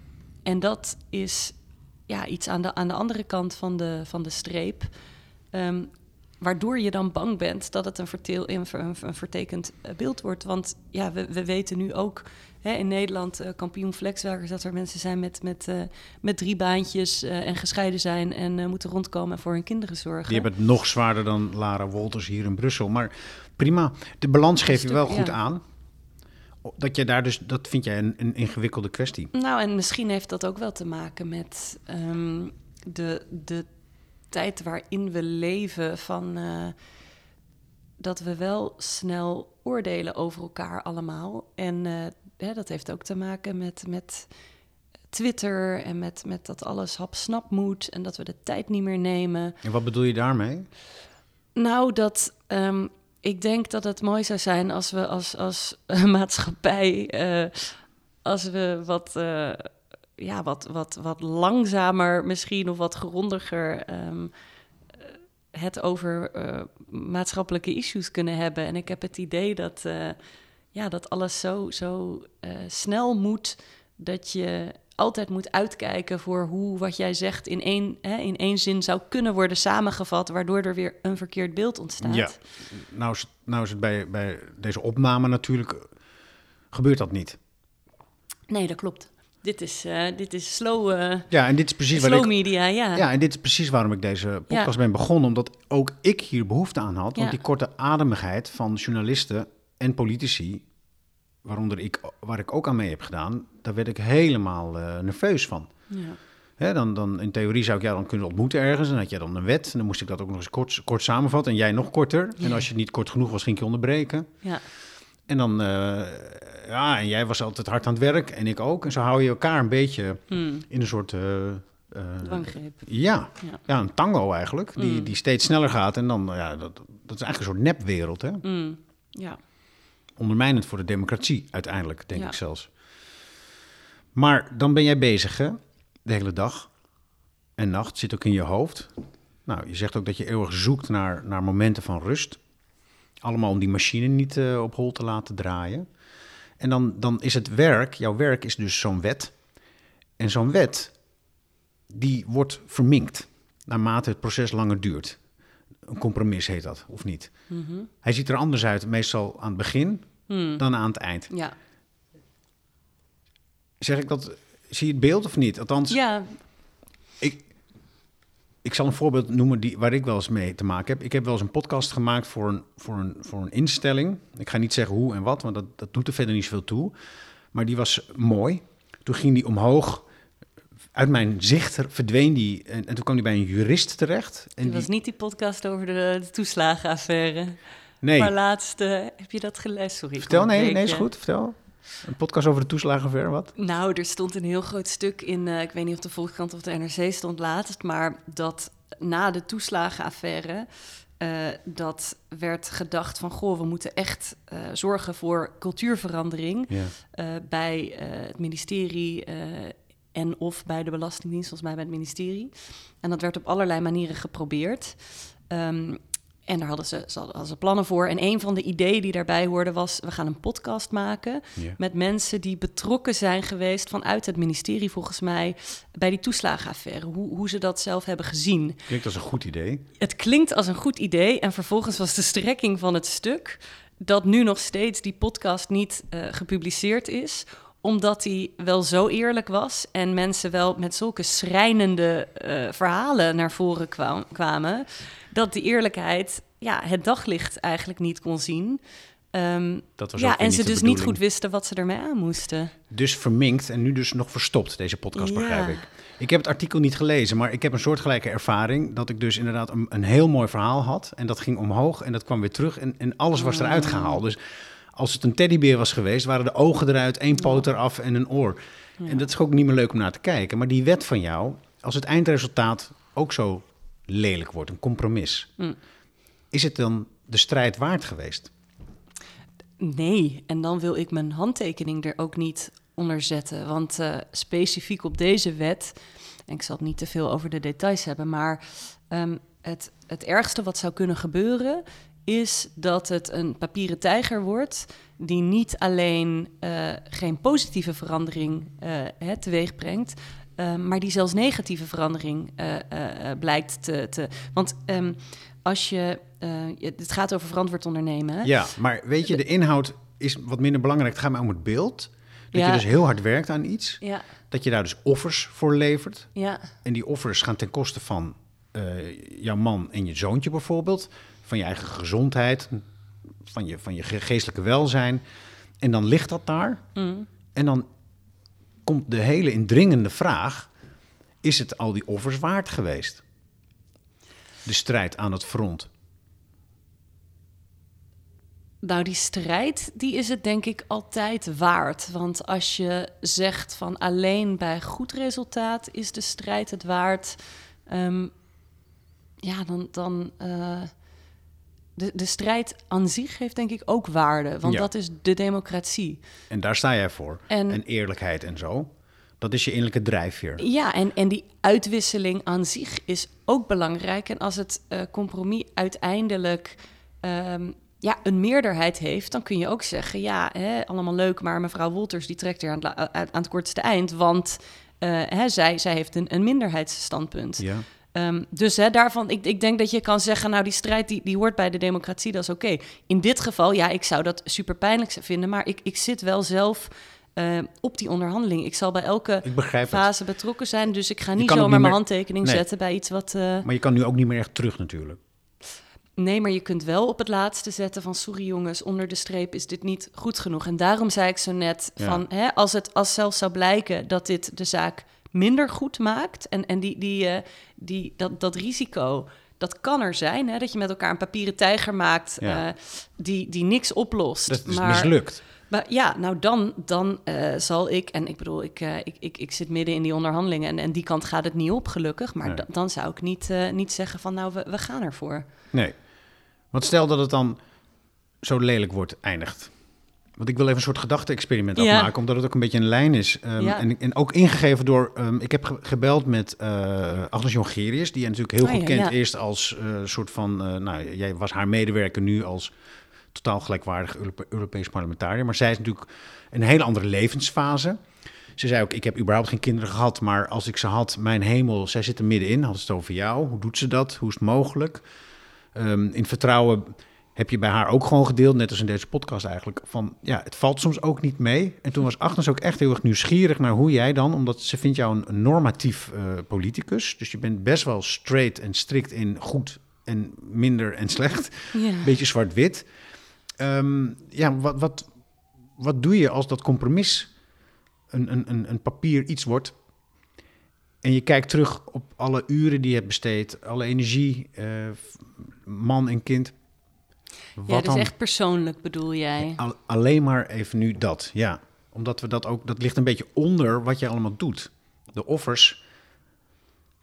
en dat is ja, iets aan de, aan de andere kant van de, van de streep. Ehm, waardoor je dan bang bent dat het een, verteel, een, ver- een, een vertekend eh, beeld wordt. Want ja, we, we weten nu ook hè, in Nederland, eh, kampioen flexwerkers, dat er mensen zijn met, met, eh, met drie baantjes en gescheiden zijn en moeten rondkomen en voor hun kinderen zorgen. Die hebben het nog zwaarder dan Lara Wolters hier in Brussel. Maar prima, de balans geef je stuk- wel goed ja. aan. Dat je daar dus, dat vind jij een, een ingewikkelde kwestie. Nou, en misschien heeft dat ook wel te maken met ehm, de, de tijd waarin we leven. Van eh, dat we wel snel oordelen over elkaar allemaal. En eh, hè, dat heeft ook te maken met, met Twitter en met, met dat alles hap-snap moet. En dat we de tijd niet meer nemen. En wat bedoel je daarmee? Nou, dat ehm, ik denk dat het mooi zou zijn als we als, als eh, maatschappij, eh, als we wat, eh, ja, wat, wat, wat langzamer misschien of wat grondiger ehm, eh, het over maatschappelijke issues kunnen hebben. En ik heb het idee dat, ja, dat alles zo, zo snel moet dat je altijd moet uitkijken voor hoe wat jij zegt in één, hè, in één zin zou kunnen worden samengevat, waardoor er weer een verkeerd beeld ontstaat. Ja, nou is, nou is het bij, bij deze opname natuurlijk, gebeurt dat niet. Nee, dat klopt. Dit is, uh, dit is slow, uh, ja, en dit is precies slow ik, media, ja. Ja, en dit is precies waarom ik deze podcast ben begonnen. Omdat ook ik hier behoefte aan had. Want die korte ademigheid van journalisten en politici, waaronder ik, waar ik ook aan mee heb gedaan, daar werd ik helemaal uh, nerveus van. Ja. Hè, dan, dan in theorie zou ik jou dan kunnen ontmoeten ergens. En had je dan een wet. En dan moest ik dat ook nog eens kort, kort samenvatten. En jij nog korter. En als je niet kort genoeg was, ging ik je onderbreken. Ja. En dan, uh, ja, en jij was altijd hard aan het werk en ik ook. En zo hou je elkaar een beetje hmm. in een soort... Uh, ja. ja, een tango eigenlijk, die, hmm. die steeds sneller gaat. En dan, ja, dat, dat is eigenlijk een soort nepwereld, hè? Mm. Ja. Ondermijnend voor de democratie uiteindelijk, denk ik zelfs. Maar dan ben jij bezig, hè? De hele dag en nacht zit ook in je hoofd. Nou, je zegt ook dat je eeuwig zoekt naar, naar momenten van rust. Allemaal om die machine niet uh, op hol te laten draaien. En dan, dan is het werk, jouw werk is dus zo'n wet. En zo'n wet, die wordt verminkt naarmate het proces langer duurt. Een compromis heet dat, of niet? Mhm. Hij ziet er anders uit, meestal aan het begin hmm. dan aan het eind. Ja. Zeg ik dat, zie je het beeld of niet? Althans, ja. ik, ik zal een voorbeeld noemen die, waar ik wel eens mee te maken heb. Ik heb wel eens een podcast gemaakt voor een, voor een, voor een instelling. Ik ga niet zeggen hoe en wat, want dat, dat doet er verder niet zoveel toe. Maar die was mooi. Toen ging die omhoog. Uit mijn zicht verdween die. En, en toen kwam die bij een jurist terecht. En die was niet die podcast over de, de toeslagenaffaire. Nee. Maar laatst heb je dat gelezen? Sorry. Vertel, nee, nee, is goed. Vertel. Een podcast over de toeslagenaffaire, wat? Nou, er stond een heel groot stuk in, uh, ik weet niet of de Volkskrant of de NRC stond laatst, maar dat na de toeslagenaffaire uh, dat werd gedacht van, goh, we moeten echt uh, zorgen voor cultuurverandering ja. bij het ministerie en of bij de Belastingdienst, volgens mij bij het ministerie. En dat werd op allerlei manieren geprobeerd. Um, en daar hadden ze, ze, hadden ze plannen voor. En een van de ideeën die daarbij hoorde was... we gaan een podcast maken met mensen die betrokken zijn geweest... vanuit het ministerie volgens mij bij die toeslagenaffaire. Hoe, hoe ze dat zelf hebben gezien. Klinkt als een goed idee. Het klinkt als een goed idee. En vervolgens was de strekking van het stuk... dat nu nog steeds die podcast niet uh, gepubliceerd is omdat hij wel zo eerlijk was en mensen wel met zulke schrijnende uh, verhalen naar voren kwam, kwamen, dat die eerlijkheid ja, het daglicht eigenlijk niet kon zien. Um, dat was ja, en ze dus niet goed wisten wat ze ermee aan moesten. Dus verminkt en nu dus nog verstopt, deze podcast, ja. begrijp ik. Ik heb het artikel niet gelezen, maar ik heb een soortgelijke ervaring... dat ik dus inderdaad een, een heel mooi verhaal had... en dat ging omhoog en dat kwam weer terug en, en alles was eruit gehaald. Dus als het een teddybeer was geweest, waren de ogen eruit, één poot eraf en een oor. En dat is ook niet meer leuk om naar te kijken. Maar die wet van jou, als het eindresultaat ook zo lelijk wordt, een compromis, mm. is het dan de strijd waard geweest? Nee, en dan wil ik mijn handtekening er ook niet onder zetten. Want uh, specifiek op deze wet, en ik zal het niet te veel over de details hebben, maar um, het, het ergste wat zou kunnen gebeuren is dat het een papieren tijger wordt die niet alleen uh, geen positieve verandering uh, teweeg brengt, uh, maar die zelfs negatieve verandering blijkt te, te. Want um, als je. het gaat over verantwoord ondernemen. Hè? Ja, maar weet je, de inhoud is wat minder belangrijk. Het gaat mij om het beeld. Dat ja. je dus heel hard werkt aan iets. Ja. Dat je daar dus offers voor levert. Ja. En die offers gaan ten koste van jouw man en je zoontje bijvoorbeeld van je eigen gezondheid, van je, van je geestelijke welzijn. En dan ligt dat daar. Mm. En dan komt de hele indringende vraag: is het al die offers waard geweest? De strijd aan het front. Nou, die strijd, die is het denk ik altijd waard. Want als je zegt van alleen bij goed resultaat is de strijd het waard, um, ja, dan, dan, uh, de, de strijd aan zich heeft denk ik ook waarde, want dat is de democratie. En daar sta jij voor. En, en, eerlijkheid en zo. Dat is je innerlijke drijfveer. Ja, en, en die uitwisseling aan zich is ook belangrijk. En als het uh, compromis uiteindelijk um, ja, een meerderheid heeft, dan kun je ook zeggen: ja, hè, allemaal leuk, maar mevrouw Wolters die trekt er aan het, aan het kortste eind, want uh, hè, zij, zij heeft een, een minderheidsstandpunt. Ja. Um, dus hè, daarvan, ik, ik denk dat je kan zeggen, nou die strijd die, die hoort bij de democratie, dat is oké. In dit geval, ja, ik zou dat super pijnlijk vinden, maar ik, ik zit wel zelf uh, op die onderhandeling. Ik zal bij elke fase het. betrokken zijn, dus ik ga niet zomaar mijn meer... handtekening nee. zetten bij iets wat... Uh... Maar je kan nu ook niet meer echt terug natuurlijk. Nee, maar je kunt wel op het laatste zetten van sorry jongens, onder de streep is dit niet goed genoeg. En daarom zei ik zo net ja. van hè, als het als zelfs zou blijken dat dit de zaak minder goed maakt en, en die, die, uh, die, dat, dat risico, dat kan er zijn. Hè, dat je met elkaar een papieren tijger maakt ja. uh, die, die niks oplost. Dat is maar, mislukt. Maar ja, nou dan, dan uh, zal ik, en ik bedoel, ik, uh, ik, ik, ik zit midden in die onderhandelingen en, en die kant gaat het niet op, gelukkig. Maar nee. dan zou ik niet, niet zeggen van nou, we, we gaan ervoor. Nee, want stel dat het dan zo lelijk wordt, eindigt. Want ik wil even een soort gedachte-experiment ja. afmaken, omdat het ook een beetje een lijn is. Um, ja. en, en, ook ingegeven door, um, ik heb ge gebeld met uh, Agnes Jongerius, die je natuurlijk heel oh, goed ja, kent. Eerst als uh, soort van, uh, nou, jij was haar medewerker, nu als totaal gelijkwaardig Europe Europees parlementariër. Maar zij is natuurlijk een hele andere levensfase. Ze zei ook, ik heb überhaupt geen kinderen gehad, maar als ik ze had, mijn hemel, zij zit er middenin. Had het over jou, hoe doet ze dat, hoe is het mogelijk? Um, in vertrouwen heb je bij haar ook gewoon gedeeld, net als in deze podcast eigenlijk, van ja, het valt soms ook niet mee. En toen was Agnes ook echt heel erg nieuwsgierig naar hoe jij dan, omdat ze vindt jou een normatief uh, politicus, dus je bent best wel straight en strikt in goed en minder en slecht, beetje zwart-wit. Um, ja, wat, wat, wat doe je als dat compromis een, een, een papier iets wordt en je kijkt terug op alle uren die je hebt besteed, alle energie, uh, man en kind. Wat ja, dus dan? echt persoonlijk bedoel jij? Al, alleen maar even nu dat, ja. Omdat we dat ook, dat ligt een beetje onder wat je allemaal doet. De offers.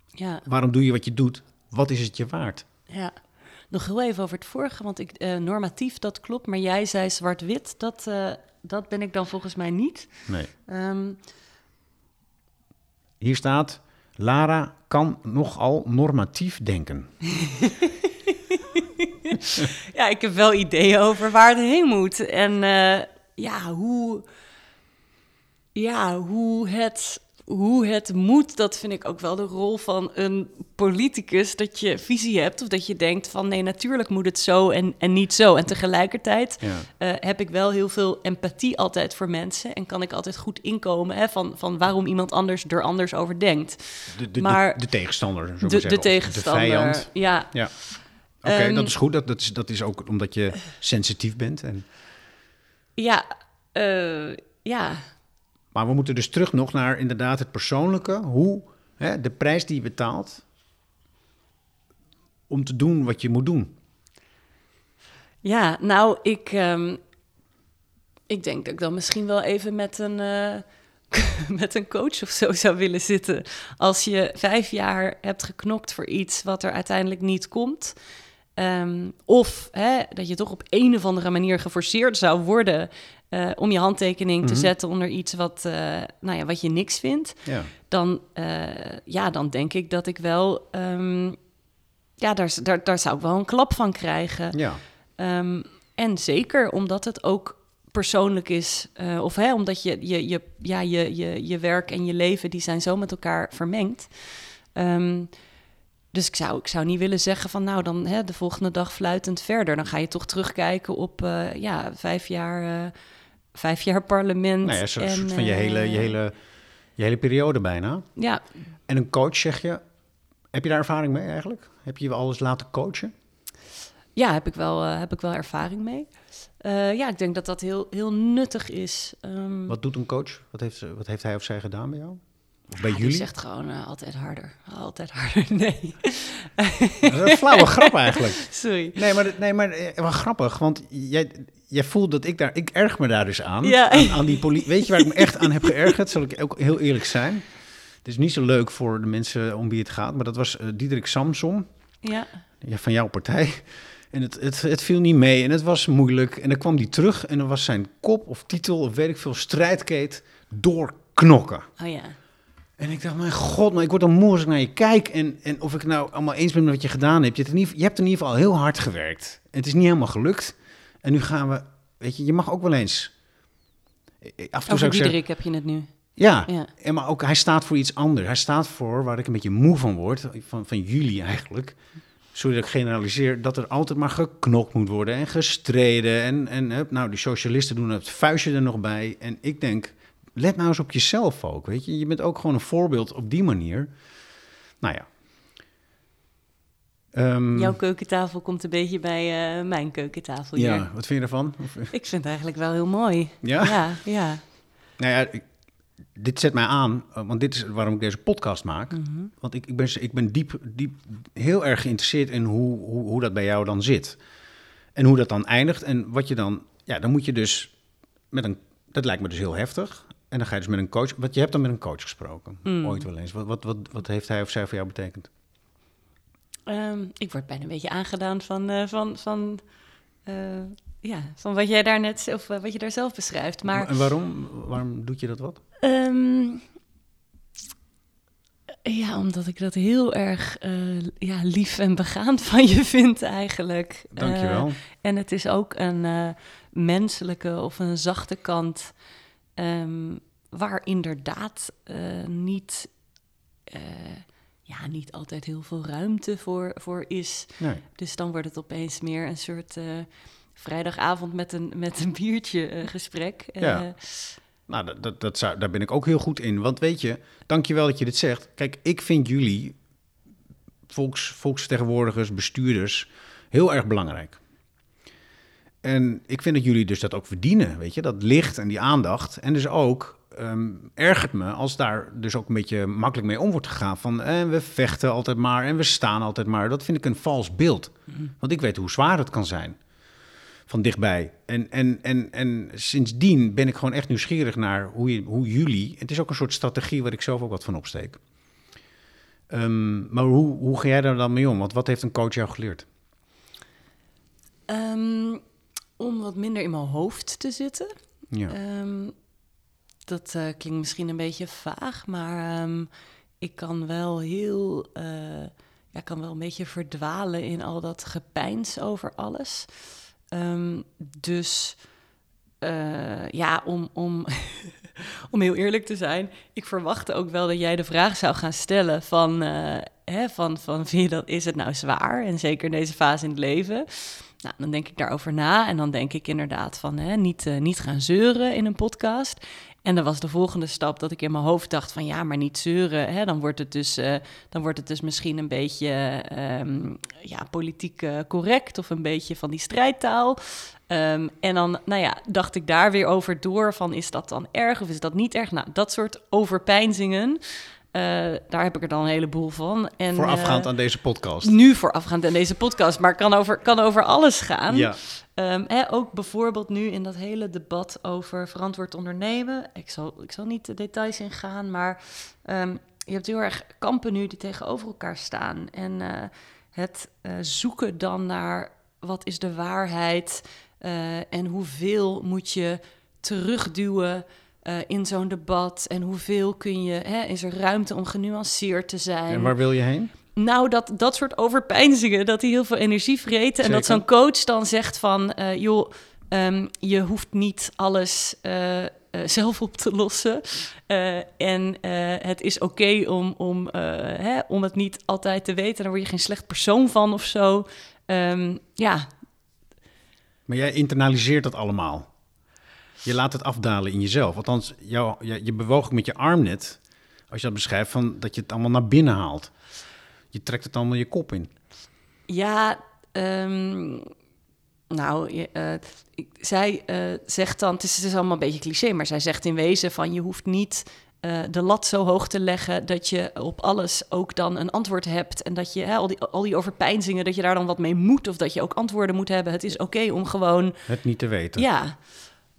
Ja. Waarom doe je wat je doet? Wat is het je waard? Ja. Nog heel even over het vorige, want ik, uh, normatief, dat klopt. Maar jij zei zwart-wit, dat, uh, dat ben ik dan volgens mij niet. Nee. Um, Hier staat, Lara kan nogal normatief denken. ja, ik heb wel ideeën over waar het heen moet. En uh, ja, hoe, ja, hoe het hoe het moet, dat vind ik ook wel de rol van een politicus. Dat je visie hebt of dat je denkt van nee, natuurlijk moet het zo en, en niet zo. En tegelijkertijd ja. uh, heb ik wel heel veel empathie altijd voor mensen. En kan ik altijd goed inkomen hè, van, van waarom iemand anders er anders over denkt. De, de, maar, de, de tegenstander, zo de, zeggen, de tegenstander, de vijand. Ja. ja. Oké, okay, um, dat is goed. Dat, dat, is, dat is ook omdat je sensitief bent. En... Ja, uh, ja. Maar we moeten dus terug nog naar inderdaad het persoonlijke. Hoe hè, de prijs die je betaalt om te doen wat je moet doen. Ja, nou, ik, um, ik denk dat ik dan misschien wel even met een, uh, met een coach of zo zou willen zitten. Als je vijf jaar hebt geknokt voor iets wat er uiteindelijk niet komt. Um, of hè, dat je toch op een of andere manier geforceerd zou worden uh, om je handtekening mm -hmm. te zetten onder iets wat, uh, nou ja, wat je niks vindt, ja. dan, uh, ja, dan denk ik dat ik wel, um, ja, daar, daar, daar zou ik wel een klap van krijgen. Ja. Um, en zeker omdat het ook persoonlijk is, of hè, omdat je, je, je, ja, je, je, je werk en je leven, die zijn zo met elkaar vermengd. Dus ik zou, ik zou niet willen zeggen van nou dan hè, de volgende dag fluitend verder. Dan ga je toch terugkijken op uh, ja, vijf jaar, uh, vijf jaar parlement. Nou ja, soort en, van je hele, je, hele, je hele periode bijna. Ja. En een coach zeg je, heb je daar ervaring mee eigenlijk? Heb je je alles laten coachen? Ja, heb ik wel, uh, heb ik wel ervaring mee. Ja, ik denk dat dat heel, heel nuttig is. Um, wat doet een coach? Wat heeft, wat heeft hij of zij gedaan bij jou? Of bij jullie? Die zegt gewoon uh, altijd harder. Altijd harder. Nee. Dat is een flauwe grap eigenlijk. Sorry. Nee, maar, nee, maar wel grappig. Want jij, jij voelt dat ik daar... Ik erg me daar dus aan. Ja. Aan, aan die politie. Weet je waar ik me echt aan heb geërgerd? Zal ik ook heel eerlijk zijn. Het is niet zo leuk voor de mensen om wie het gaat. Maar dat was uh, Diederik Samsom. Ja. ja. Van jouw partij. En het, het, het viel niet mee en het was moeilijk. En dan kwam die terug en dan was zijn kop of titel of weet ik veel strijdkeet doorknokken. Oh ja. En ik dacht, mijn god, maar ik word dan moe als ik naar je kijk. En, en of ik nou allemaal eens ben met wat je gedaan hebt. Je hebt, in ieder, je hebt in ieder geval heel hard gewerkt. Het is niet helemaal gelukt. En nu gaan we, weet je, je mag ook wel eens... Af en toe zou ik zeggen, heb je het nu. ja, Ja. en maar ook hij staat voor iets anders. Hij staat voor waar ik een beetje moe van word, van, van jullie eigenlijk. Sorry dat ik generaliseer, dat er altijd maar geknokt moet worden en gestreden. En, en nou, die socialisten doen het vuistje er nog bij. En ik denk, let nou eens op jezelf ook, weet je. Je bent ook gewoon een voorbeeld op die manier. Nou ja. Ehm, Jouw keukentafel komt een beetje bij eh, mijn keukentafel hier. ja, wat vind je ervan? Of, Ik vind het eigenlijk wel heel mooi. ja? Ja, ja. Nou ja, ik- dit zet mij aan, eh, want dit is waarom ik deze podcast maak. Mhm. Want ik, ik, ben, ik ben diep, diep heel erg geïnteresseerd in hoe, hoe, hoe dat bij jou dan zit. En hoe dat dan eindigt. En wat je dan, ja, dan moet je dus met een, dat lijkt me dus heel heftig. En dan ga je dus met een coach, wat je hebt dan met een coach gesproken, Mm. ooit wel eens. Wat, wat, wat, wat heeft hij of zij voor jou betekend? Ehm, ik word bijna een beetje aangedaan van, eh, van, van, eh, ja, van wat jij daar net, of eh, wat je daar zelf beschrijft. Maar En waarom, waarom doet je dat wat? Ehm, ja, omdat ik dat heel erg ja, lief en begaan van je vind eigenlijk. Dankjewel. Eh, en het is ook een menselijke of een zachte kant... ehm, waar inderdaad eh, niet, eh, ja, niet altijd heel veel ruimte voor, voor is. nee. Dus dan wordt het opeens meer een soort... eh, Vrijdagavond met een, met een biertje gesprek. Ja. Nou, dat, dat, dat zou, daar ben ik ook heel goed in. Want weet je, dankjewel dat je dit zegt. Kijk, ik vind jullie, volks, volksvertegenwoordigers, bestuurders, heel erg belangrijk. En ik vind dat jullie dus dat ook verdienen, weet je, dat licht en die aandacht. En dus ook, ehm, ergert me als daar dus ook een beetje makkelijk mee om wordt gegaan. Van, eh, we vechten altijd maar en we staan altijd maar. Dat vind ik een vals beeld. Want ik weet hoe zwaar het kan zijn van dichtbij. En, en, en, en sindsdien ben ik gewoon echt nieuwsgierig naar hoe, je, hoe jullie... Het is ook een soort strategie waar ik zelf ook wat van opsteek. Ehm, maar hoe, hoe ga jij daar dan mee om? Want wat heeft een coach jou geleerd? Ehm, om wat minder in mijn hoofd te zitten. Ja. Ehm, dat eh, klinkt misschien een beetje vaag, maar ehm, ik kan wel heel, eh, ja, kan wel een beetje verdwalen in al dat gepeins over alles. Ehm, dus eh, ja, om, om, om heel eerlijk te zijn, ik verwachtte ook wel dat jij de vraag zou gaan stellen van, hè, van, van vind je dat, is het nou zwaar? En zeker in deze fase in het leven. Nou, dan denk ik daarover na en dan denk ik inderdaad van hè, niet, eh, niet gaan zeuren in een podcast. En dan was de volgende stap dat ik in mijn hoofd dacht van ja, maar niet zeuren. Hè, dan, wordt het dus, eh, dan wordt het dus misschien een beetje ehm, ja, politiek eh, correct of een beetje van die strijdtaal. Ehm, en dan nou ja, dacht ik daar weer over door van is dat dan erg of is dat niet erg? Nou, dat soort overpeinzingen, daar heb ik er dan een heleboel van. En, Voorafgaand eh, aan deze podcast. nu voorafgaand aan deze podcast, maar kan over, kan over alles gaan. Ja. Ehm, hè, ook bijvoorbeeld nu in dat hele debat over verantwoord ondernemen. Ik zal, ik zal niet de details ingaan, maar ehm, je hebt heel erg kampen nu die tegenover elkaar staan. En eh, het eh, zoeken dan naar wat is de waarheid eh, en hoeveel moet je terugduwen eh, in zo'n debat en hoeveel kun je, hè, is er ruimte om genuanceerd te zijn. En waar wil je heen? Nou, dat, dat soort overpeinzingen, dat die heel veel energie vreten. En dat zo'n coach dan zegt van... eh, joh, ehm, je hoeft niet alles eh, zelf op te lossen. En het is oké om, om, hè, om het niet altijd te weten. Daar word je geen slecht persoon van of zo. Ehm, ja, Maar jij internaliseert dat allemaal. Je laat het afdalen in jezelf. Althans, jou, je, je bewoog met je arm net, als je dat beschrijft, van dat je het allemaal naar binnen haalt. Je trekt het allemaal je kop in. Ja, ehm, nou, je, eh, ik- zij eh, zegt dan, het is, het is allemaal een beetje cliché, maar zij zegt in wezen van je hoeft niet eh, de lat zo hoog te leggen dat je op alles ook dan een antwoord hebt en dat je hè, al, die, al die overpeinzingen, dat je daar dan wat mee moet of dat je ook antwoorden moet hebben. Het is oké om gewoon, Het niet te weten. ja,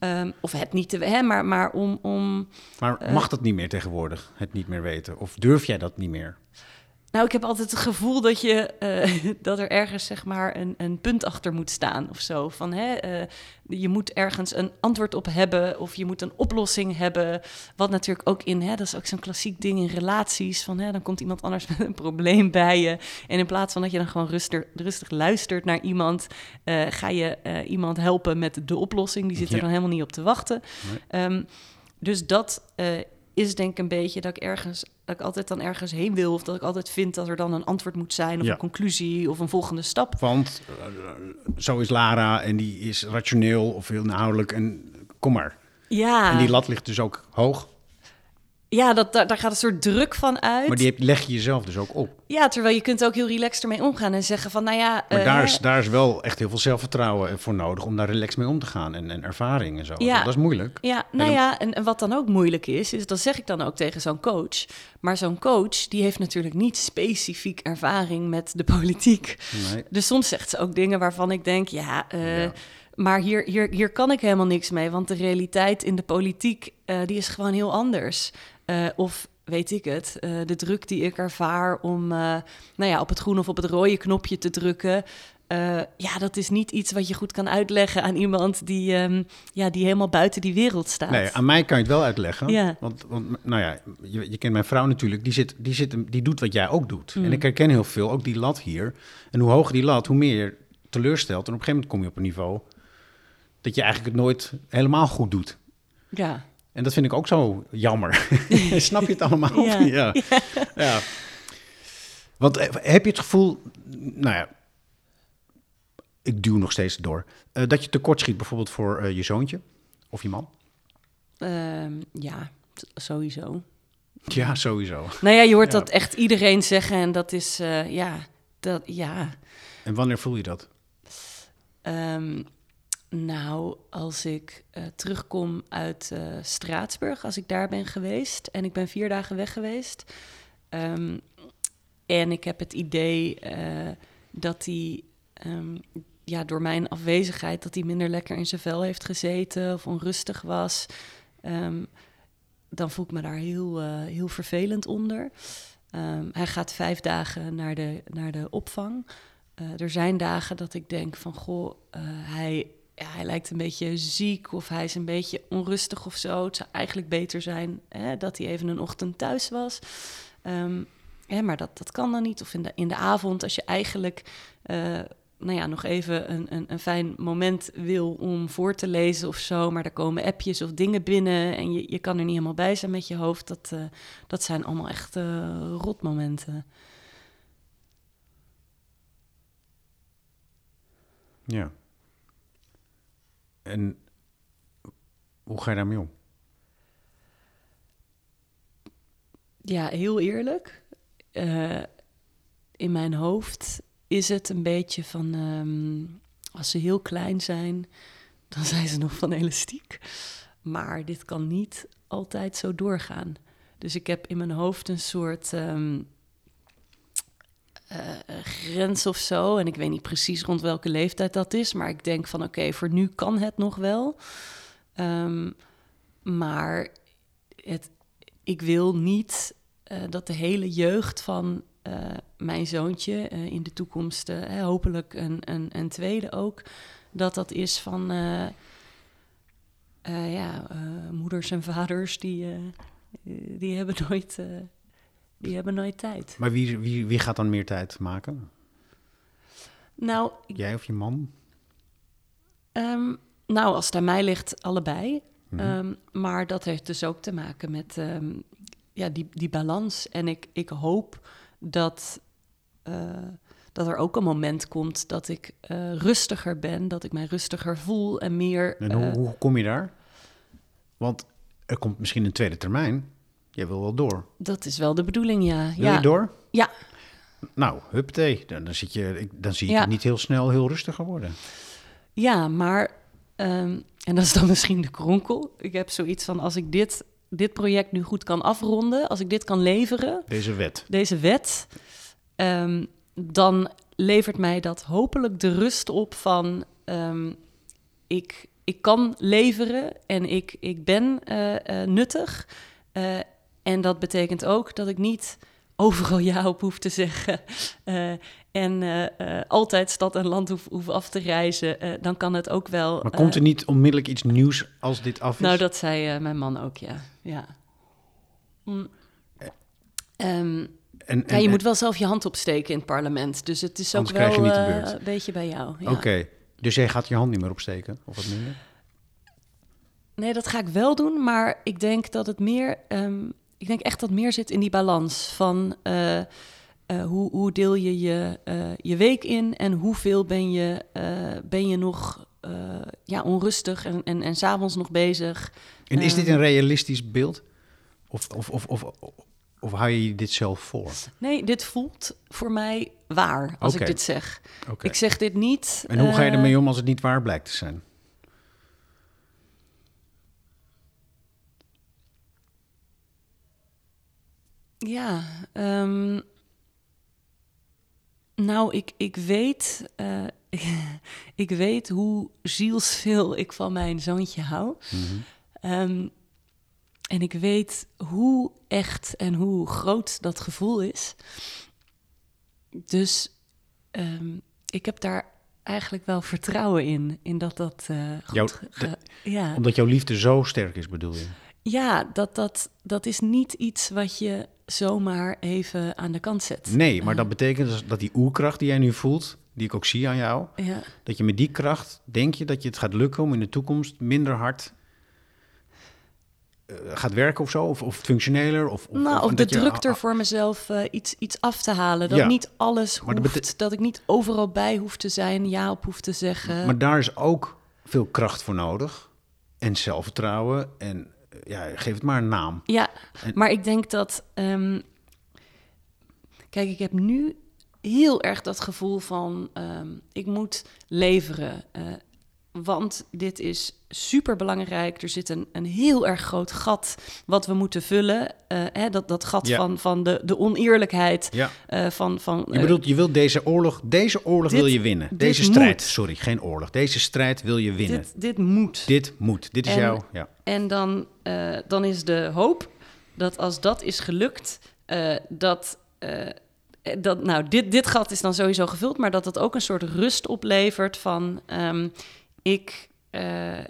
ehm, of het niet te, hè, maar, maar om, om Maar Eh. mag dat niet meer tegenwoordig, het niet meer weten? Of durf jij dat niet meer? Nou, ik heb altijd het gevoel dat, je, eh, dat er ergens zeg maar een, een punt achter moet staan of zo. Van, hè, eh, je moet ergens een antwoord op hebben of je moet een oplossing hebben. Wat natuurlijk ook in, hè, dat is ook zo'n klassiek ding in relaties. Van, hè, dan komt iemand anders met een probleem bij je. En in plaats van dat je dan gewoon rustig, rustig luistert naar iemand, eh, ga je iemand helpen met de oplossing. Die zit er dan helemaal niet op te wachten. Ehm, dus dat is denk ik een beetje dat ik ergens dat ik altijd dan ergens heen wil of dat ik altijd vind dat er dan een antwoord moet zijn of een conclusie of een volgende stap. Want uh, zo is Lara en die is rationeel of heel inhoudelijk en kom maar. Ja. En die lat ligt dus ook hoog. Ja, dat, daar, daar, gaat een soort druk van uit. Maar die leg je jezelf dus ook op. Ja, terwijl je kunt ook heel relaxed ermee omgaan en zeggen van, nou ja... Maar daar, is, daar is wel echt heel veel zelfvertrouwen voor nodig om daar relaxed mee om te gaan en, en ervaring en zo. Ja, dat is moeilijk. Ja, nou ja, en, en, wat dan ook moeilijk is, is dat zeg ik dan ook tegen zo'n coach. Maar zo'n coach, die heeft natuurlijk niet specifiek ervaring met de politiek. Nee. Dus soms zegt ze ook dingen waarvan ik denk, ja... Uh, Maar hier, hier, hier kan ik helemaal niks mee, want de realiteit in de politiek uh, die is gewoon heel anders. Uh, of weet ik het, uh, de druk die ik ervaar om uh, nou ja, op het groene of op het rode knopje te drukken. ja, dat is niet iets wat je goed kan uitleggen aan iemand die, um, ja, die helemaal buiten die wereld staat. Nee, aan mij kan je het wel uitleggen. Ja. Want, want nou ja, je, je kent mijn vrouw natuurlijk, die, zit, die, zit, die doet wat jij ook doet. Mm. En ik herken heel veel, ook die lat hier. En hoe hoger die lat, hoe meer je teleurstelt. En op een gegeven moment kom je op een niveau dat je eigenlijk het nooit helemaal goed doet. Ja. En dat vind ik ook zo jammer. Snap je het allemaal? Ja. ja. ja. Want eh, heb je het gevoel, nou ja, ik duw nog steeds door, uh, dat je tekort schiet bijvoorbeeld voor uh, je zoontje of je man? Um, ja, sowieso. Ja, sowieso. Nou ja, je hoort ja. dat echt iedereen zeggen en dat is, uh, ja, dat, ja. En wanneer voel je dat? Um, nou, als ik uh, terugkom uit uh, Straatsburg, als ik daar ben geweest en ik ben vier dagen weg geweest. Um, en ik heb het idee uh, dat hij um, ja, door mijn afwezigheid, dat hij minder lekker in zijn vel heeft gezeten of onrustig was. Um, dan voel ik me daar heel, heel vervelend onder. hij gaat vijf dagen naar de, naar de opvang. er zijn dagen dat ik denk van, goh, hij hij lijkt een beetje ziek of hij is een beetje onrustig of zo. Het zou eigenlijk beter zijn hè, dat hij even een ochtend thuis was. Hè, maar dat, dat kan dan niet. Of in de, avond, als je eigenlijk uh, nou ja, nog even een, een, een, fijn moment wil om voor te lezen of zo. Maar er komen appjes of dingen binnen en je, je kan er niet helemaal bij zijn met je hoofd. Dat, uh, dat zijn allemaal echt uh, rotmomenten. Ja. En hoe ga je daarmee om? Ja, heel eerlijk. Uh, in mijn hoofd is het een beetje van... Um, als ze heel klein zijn, dan zijn ze nog van elastiek. Maar dit kan niet altijd zo doorgaan. Dus ik heb in mijn hoofd een soort... Um, uh, grens of zo. En ik weet niet precies rond welke leeftijd dat is. Maar ik denk van oké, voor nu kan het nog wel. Um, maar het, ik wil niet uh, dat de hele jeugd van mijn zoontje in de toekomst, hopelijk een, een, een, tweede ook, dat dat is van ja, moeders en vaders die, die hebben nooit die hebben nooit tijd. Maar wie, wie, wie gaat dan meer tijd maken? Nou, Jij of je man? Um, nou, als het aan mij ligt, allebei. Mm -hmm. um, maar dat heeft dus ook te maken met um, ja, die, die balans. En ik, ik hoop dat, uh, dat er ook een moment komt dat ik uh, rustiger ben, dat ik mij rustiger voel en meer. En hoe, uh, hoe kom je daar? Want er komt misschien een tweede termijn. Jij wil wel door. Dat is wel de bedoeling, ja. Wil ja. je door? Ja. Nou, huppatee. Dan, dan, zit je, dan zie je ja. het niet heel snel heel rustiger worden. Ja, maar... Um, en dat is dan misschien de kronkel. Ik heb zoiets van, als ik dit, dit project nu goed kan afronden... als ik dit kan leveren... Deze wet. Deze wet... Um, dan levert mij dat hopelijk de rust op van... Um, ik, ik kan leveren en ik, ik ben uh, uh, nuttig... Uh, en dat betekent ook dat ik niet overal ja op hoef te zeggen. eh, en eh, eh, altijd stad en land hoef, hoef af te reizen. dan kan het ook wel. Maar komt er niet onmiddellijk iets nieuws als dit af is? Nou, dat zei mijn man ook, ja. ja. Mm. Ehm, en, ja, je moet wel zelf je hand opsteken in het parlement. Dus het is ook Anders krijg je wel niet de beurt. een beetje bij jou. Ja. Oké, dus jij gaat je hand niet meer opsteken, of wat minder? Nee, dat ga ik wel doen, maar ik denk dat het meer... ehm, ik denk echt dat meer zit in die balans van... eh, eh, hoe, hoe deel je je, eh, je week in en hoeveel ben je, ben je nog ja, onrustig en, en, en s'avonds nog bezig? En is dit een realistisch beeld? Of, of, of, of, of hou je je dit zelf voor? Nee, dit voelt voor mij waar als ik dit zeg. Ik zeg dit niet. En hoe ga je ermee om als het niet waar blijkt te zijn? Ja, ehm, nou, ik, ik weet, eh, ik weet hoe zielsveel ik van mijn zoontje hou. Ehm, en ik weet hoe echt en hoe groot dat gevoel is. Dus ehm, ik heb daar eigenlijk wel vertrouwen in, in dat dat eh, goed... Ja. Omdat jouw liefde zo sterk is, bedoel je? Ja, dat, dat, dat is niet iets wat je zomaar even aan de kant zet. Nee, maar dat betekent dus dat die oerkracht die jij nu voelt, die ik ook zie aan jou, Ja, dat je met die kracht, denk je dat je het gaat lukken om in de toekomst minder hard eh, gaat werken of zo? Of, of functioneler? Of, of, nou, of of de dat je- druk er voor mezelf eh, iets, iets af te halen. Dat Ja. niet alles Maar dat hoeft, bete- dat ik niet overal bij hoef te zijn, ja op hoef te zeggen. Maar daar is ook veel kracht voor nodig. En zelfvertrouwen. En eh, ja, geef het maar een naam. Ja, En- maar ik denk dat. ehm, kijk, ik heb nu heel erg dat gevoel van. ehm, ik moet leveren. eh, want dit is super belangrijk. Er zit een, een heel erg groot gat wat we moeten vullen. Eh, hè, dat, dat gat Ja. van, van de, de oneerlijkheid. Ja. eh, van, van, Je bedoelt, je wilt deze oorlog, deze oorlog Dit- wil je winnen. Deze strijd, moet. sorry, geen oorlog. Deze strijd wil je winnen. dit, dit moet. Dit moet. Dit is En- jouw. Ja. En dan, eh, dan is de hoop dat als dat is gelukt, dat. dat, nou, dit, dit gat is dan sowieso gevuld, maar dat het ook een soort rust oplevert van ehm, ik, eh,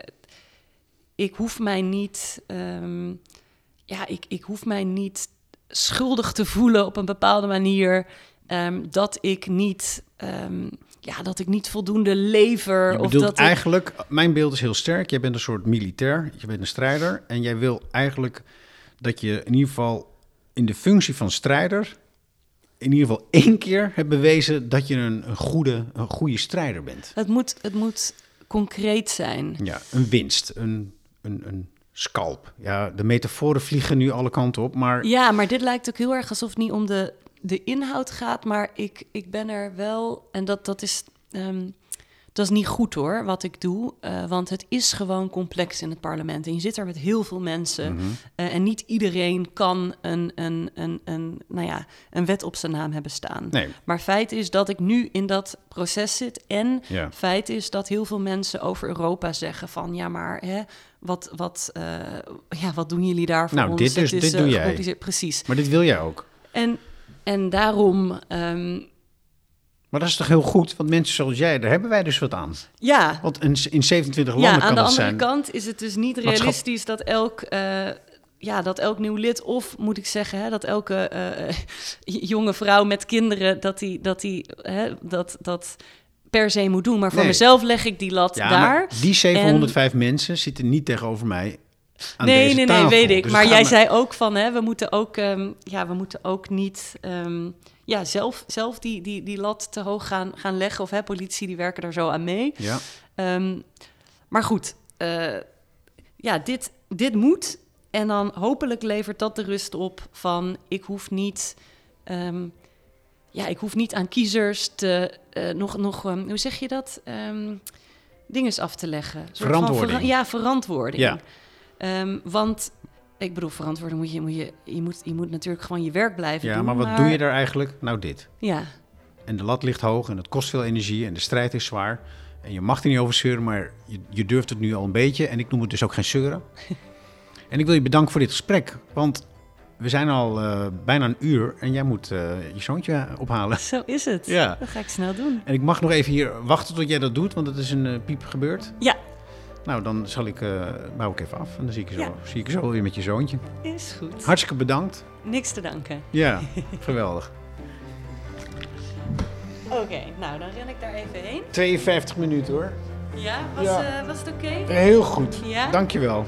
ik hoef mij niet, ehm, ja, ik, ik hoef mij niet schuldig te voelen op een bepaalde manier ehm, dat ik niet, ehm, ja, dat ik niet voldoende lever Je of dat ik, eigenlijk, mijn beeld is heel sterk. Jij bent een soort militair, je bent een strijder. En jij wil eigenlijk dat je in ieder geval in de functie van strijder... in ieder geval één keer hebt bewezen dat je een, een, goede, een goede strijder bent. Het moet, het moet concreet zijn. Ja, een winst, een, een, een scalp. Ja, de metaforen vliegen nu alle kanten op, maar... Ja, maar dit lijkt ook heel erg alsof het niet om de, de inhoud gaat. Maar ik, ik ben er wel. En dat, dat, is, ehm, dat is niet goed hoor, wat ik doe. eh, want het is gewoon complex in het parlement. En je zit er met heel veel mensen. Mhm. eh, en niet iedereen kan een, een, een, een, nou ja, een wet op zijn naam hebben staan. Nee, Maar feit is dat ik nu in dat proces zit. En ja. Feit is dat heel veel mensen over Europa zeggen van ja, maar hè, wat, wat, eh, ja, wat doen jullie daar voor Nou, ons? dit dus- is, dit doe jij. Precies. Maar dit wil jij ook. En, en daarom, ehm, Maar dat is toch heel goed, want mensen zoals jij, daar hebben wij dus wat aan. ja, Want in, in 27 ja, landen aan kan de het andere zijn... kant is het dus niet realistisch dat elk, eh, ja, dat elk nieuw lid, of moet ik zeggen, hè, dat elke eh, jonge vrouw met kinderen, dat die, dat, die hè, dat, dat per se moet doen. Maar voor Nee. mezelf leg ik die lat Ja, daar. maar die 705 mensen zitten niet tegenover mij aan nee, deze nee, tafel. nee, weet ik. Dus maar jij me- zei ook van, hè, we moeten ook, ehm, ja, we moeten ook niet, ehm, ja, zelf, zelf die, die, die lat te hoog gaan, gaan leggen. Of hè, politie, die werken daar zo aan mee. Ja, Ehm, maar goed, eh, ja, dit, dit moet. En dan hopelijk levert dat de rust op van, ik hoef niet, ehm, ja, ik hoef niet aan kiezers te, eh, nog, nog ehm, hoe zeg je dat? Ehm dinges af te leggen. Verantwoording. vera- ja, verantwoording. Ja. Want ik bedoel, verantwoording moet je, moet je, je moet, je moet natuurlijk gewoon je werk blijven ja doen. maar wat doe je daar eigenlijk? Nou, dit. Ja, En de lat ligt hoog en het kost veel energie en de strijd is zwaar. En je mag er niet over zeuren, maar je, je durft het nu al een beetje. En ik noem het dus ook geen zeuren. en ik wil je bedanken voor dit gesprek. Want we zijn al eh, bijna een uur en jij moet eh, je zoontje ophalen. Zo is het. Ja. Dat ga ik snel doen. En ik mag nog even hier wachten tot jij dat doet, want het is een eh, piep gebeurd. Ja. Nou, dan zal ik, eh, bouw ik even af en dan zie ik je zo, Ja. zie ik je zo weer met je zoontje. Is goed. Hartstikke bedankt. Niks te danken. Ja, geweldig. Oké, nou dan ren ik daar even heen. 52 minuten hoor. Ja, was, Ja. eh, was het oké? Heel goed. Ja? Dankjewel.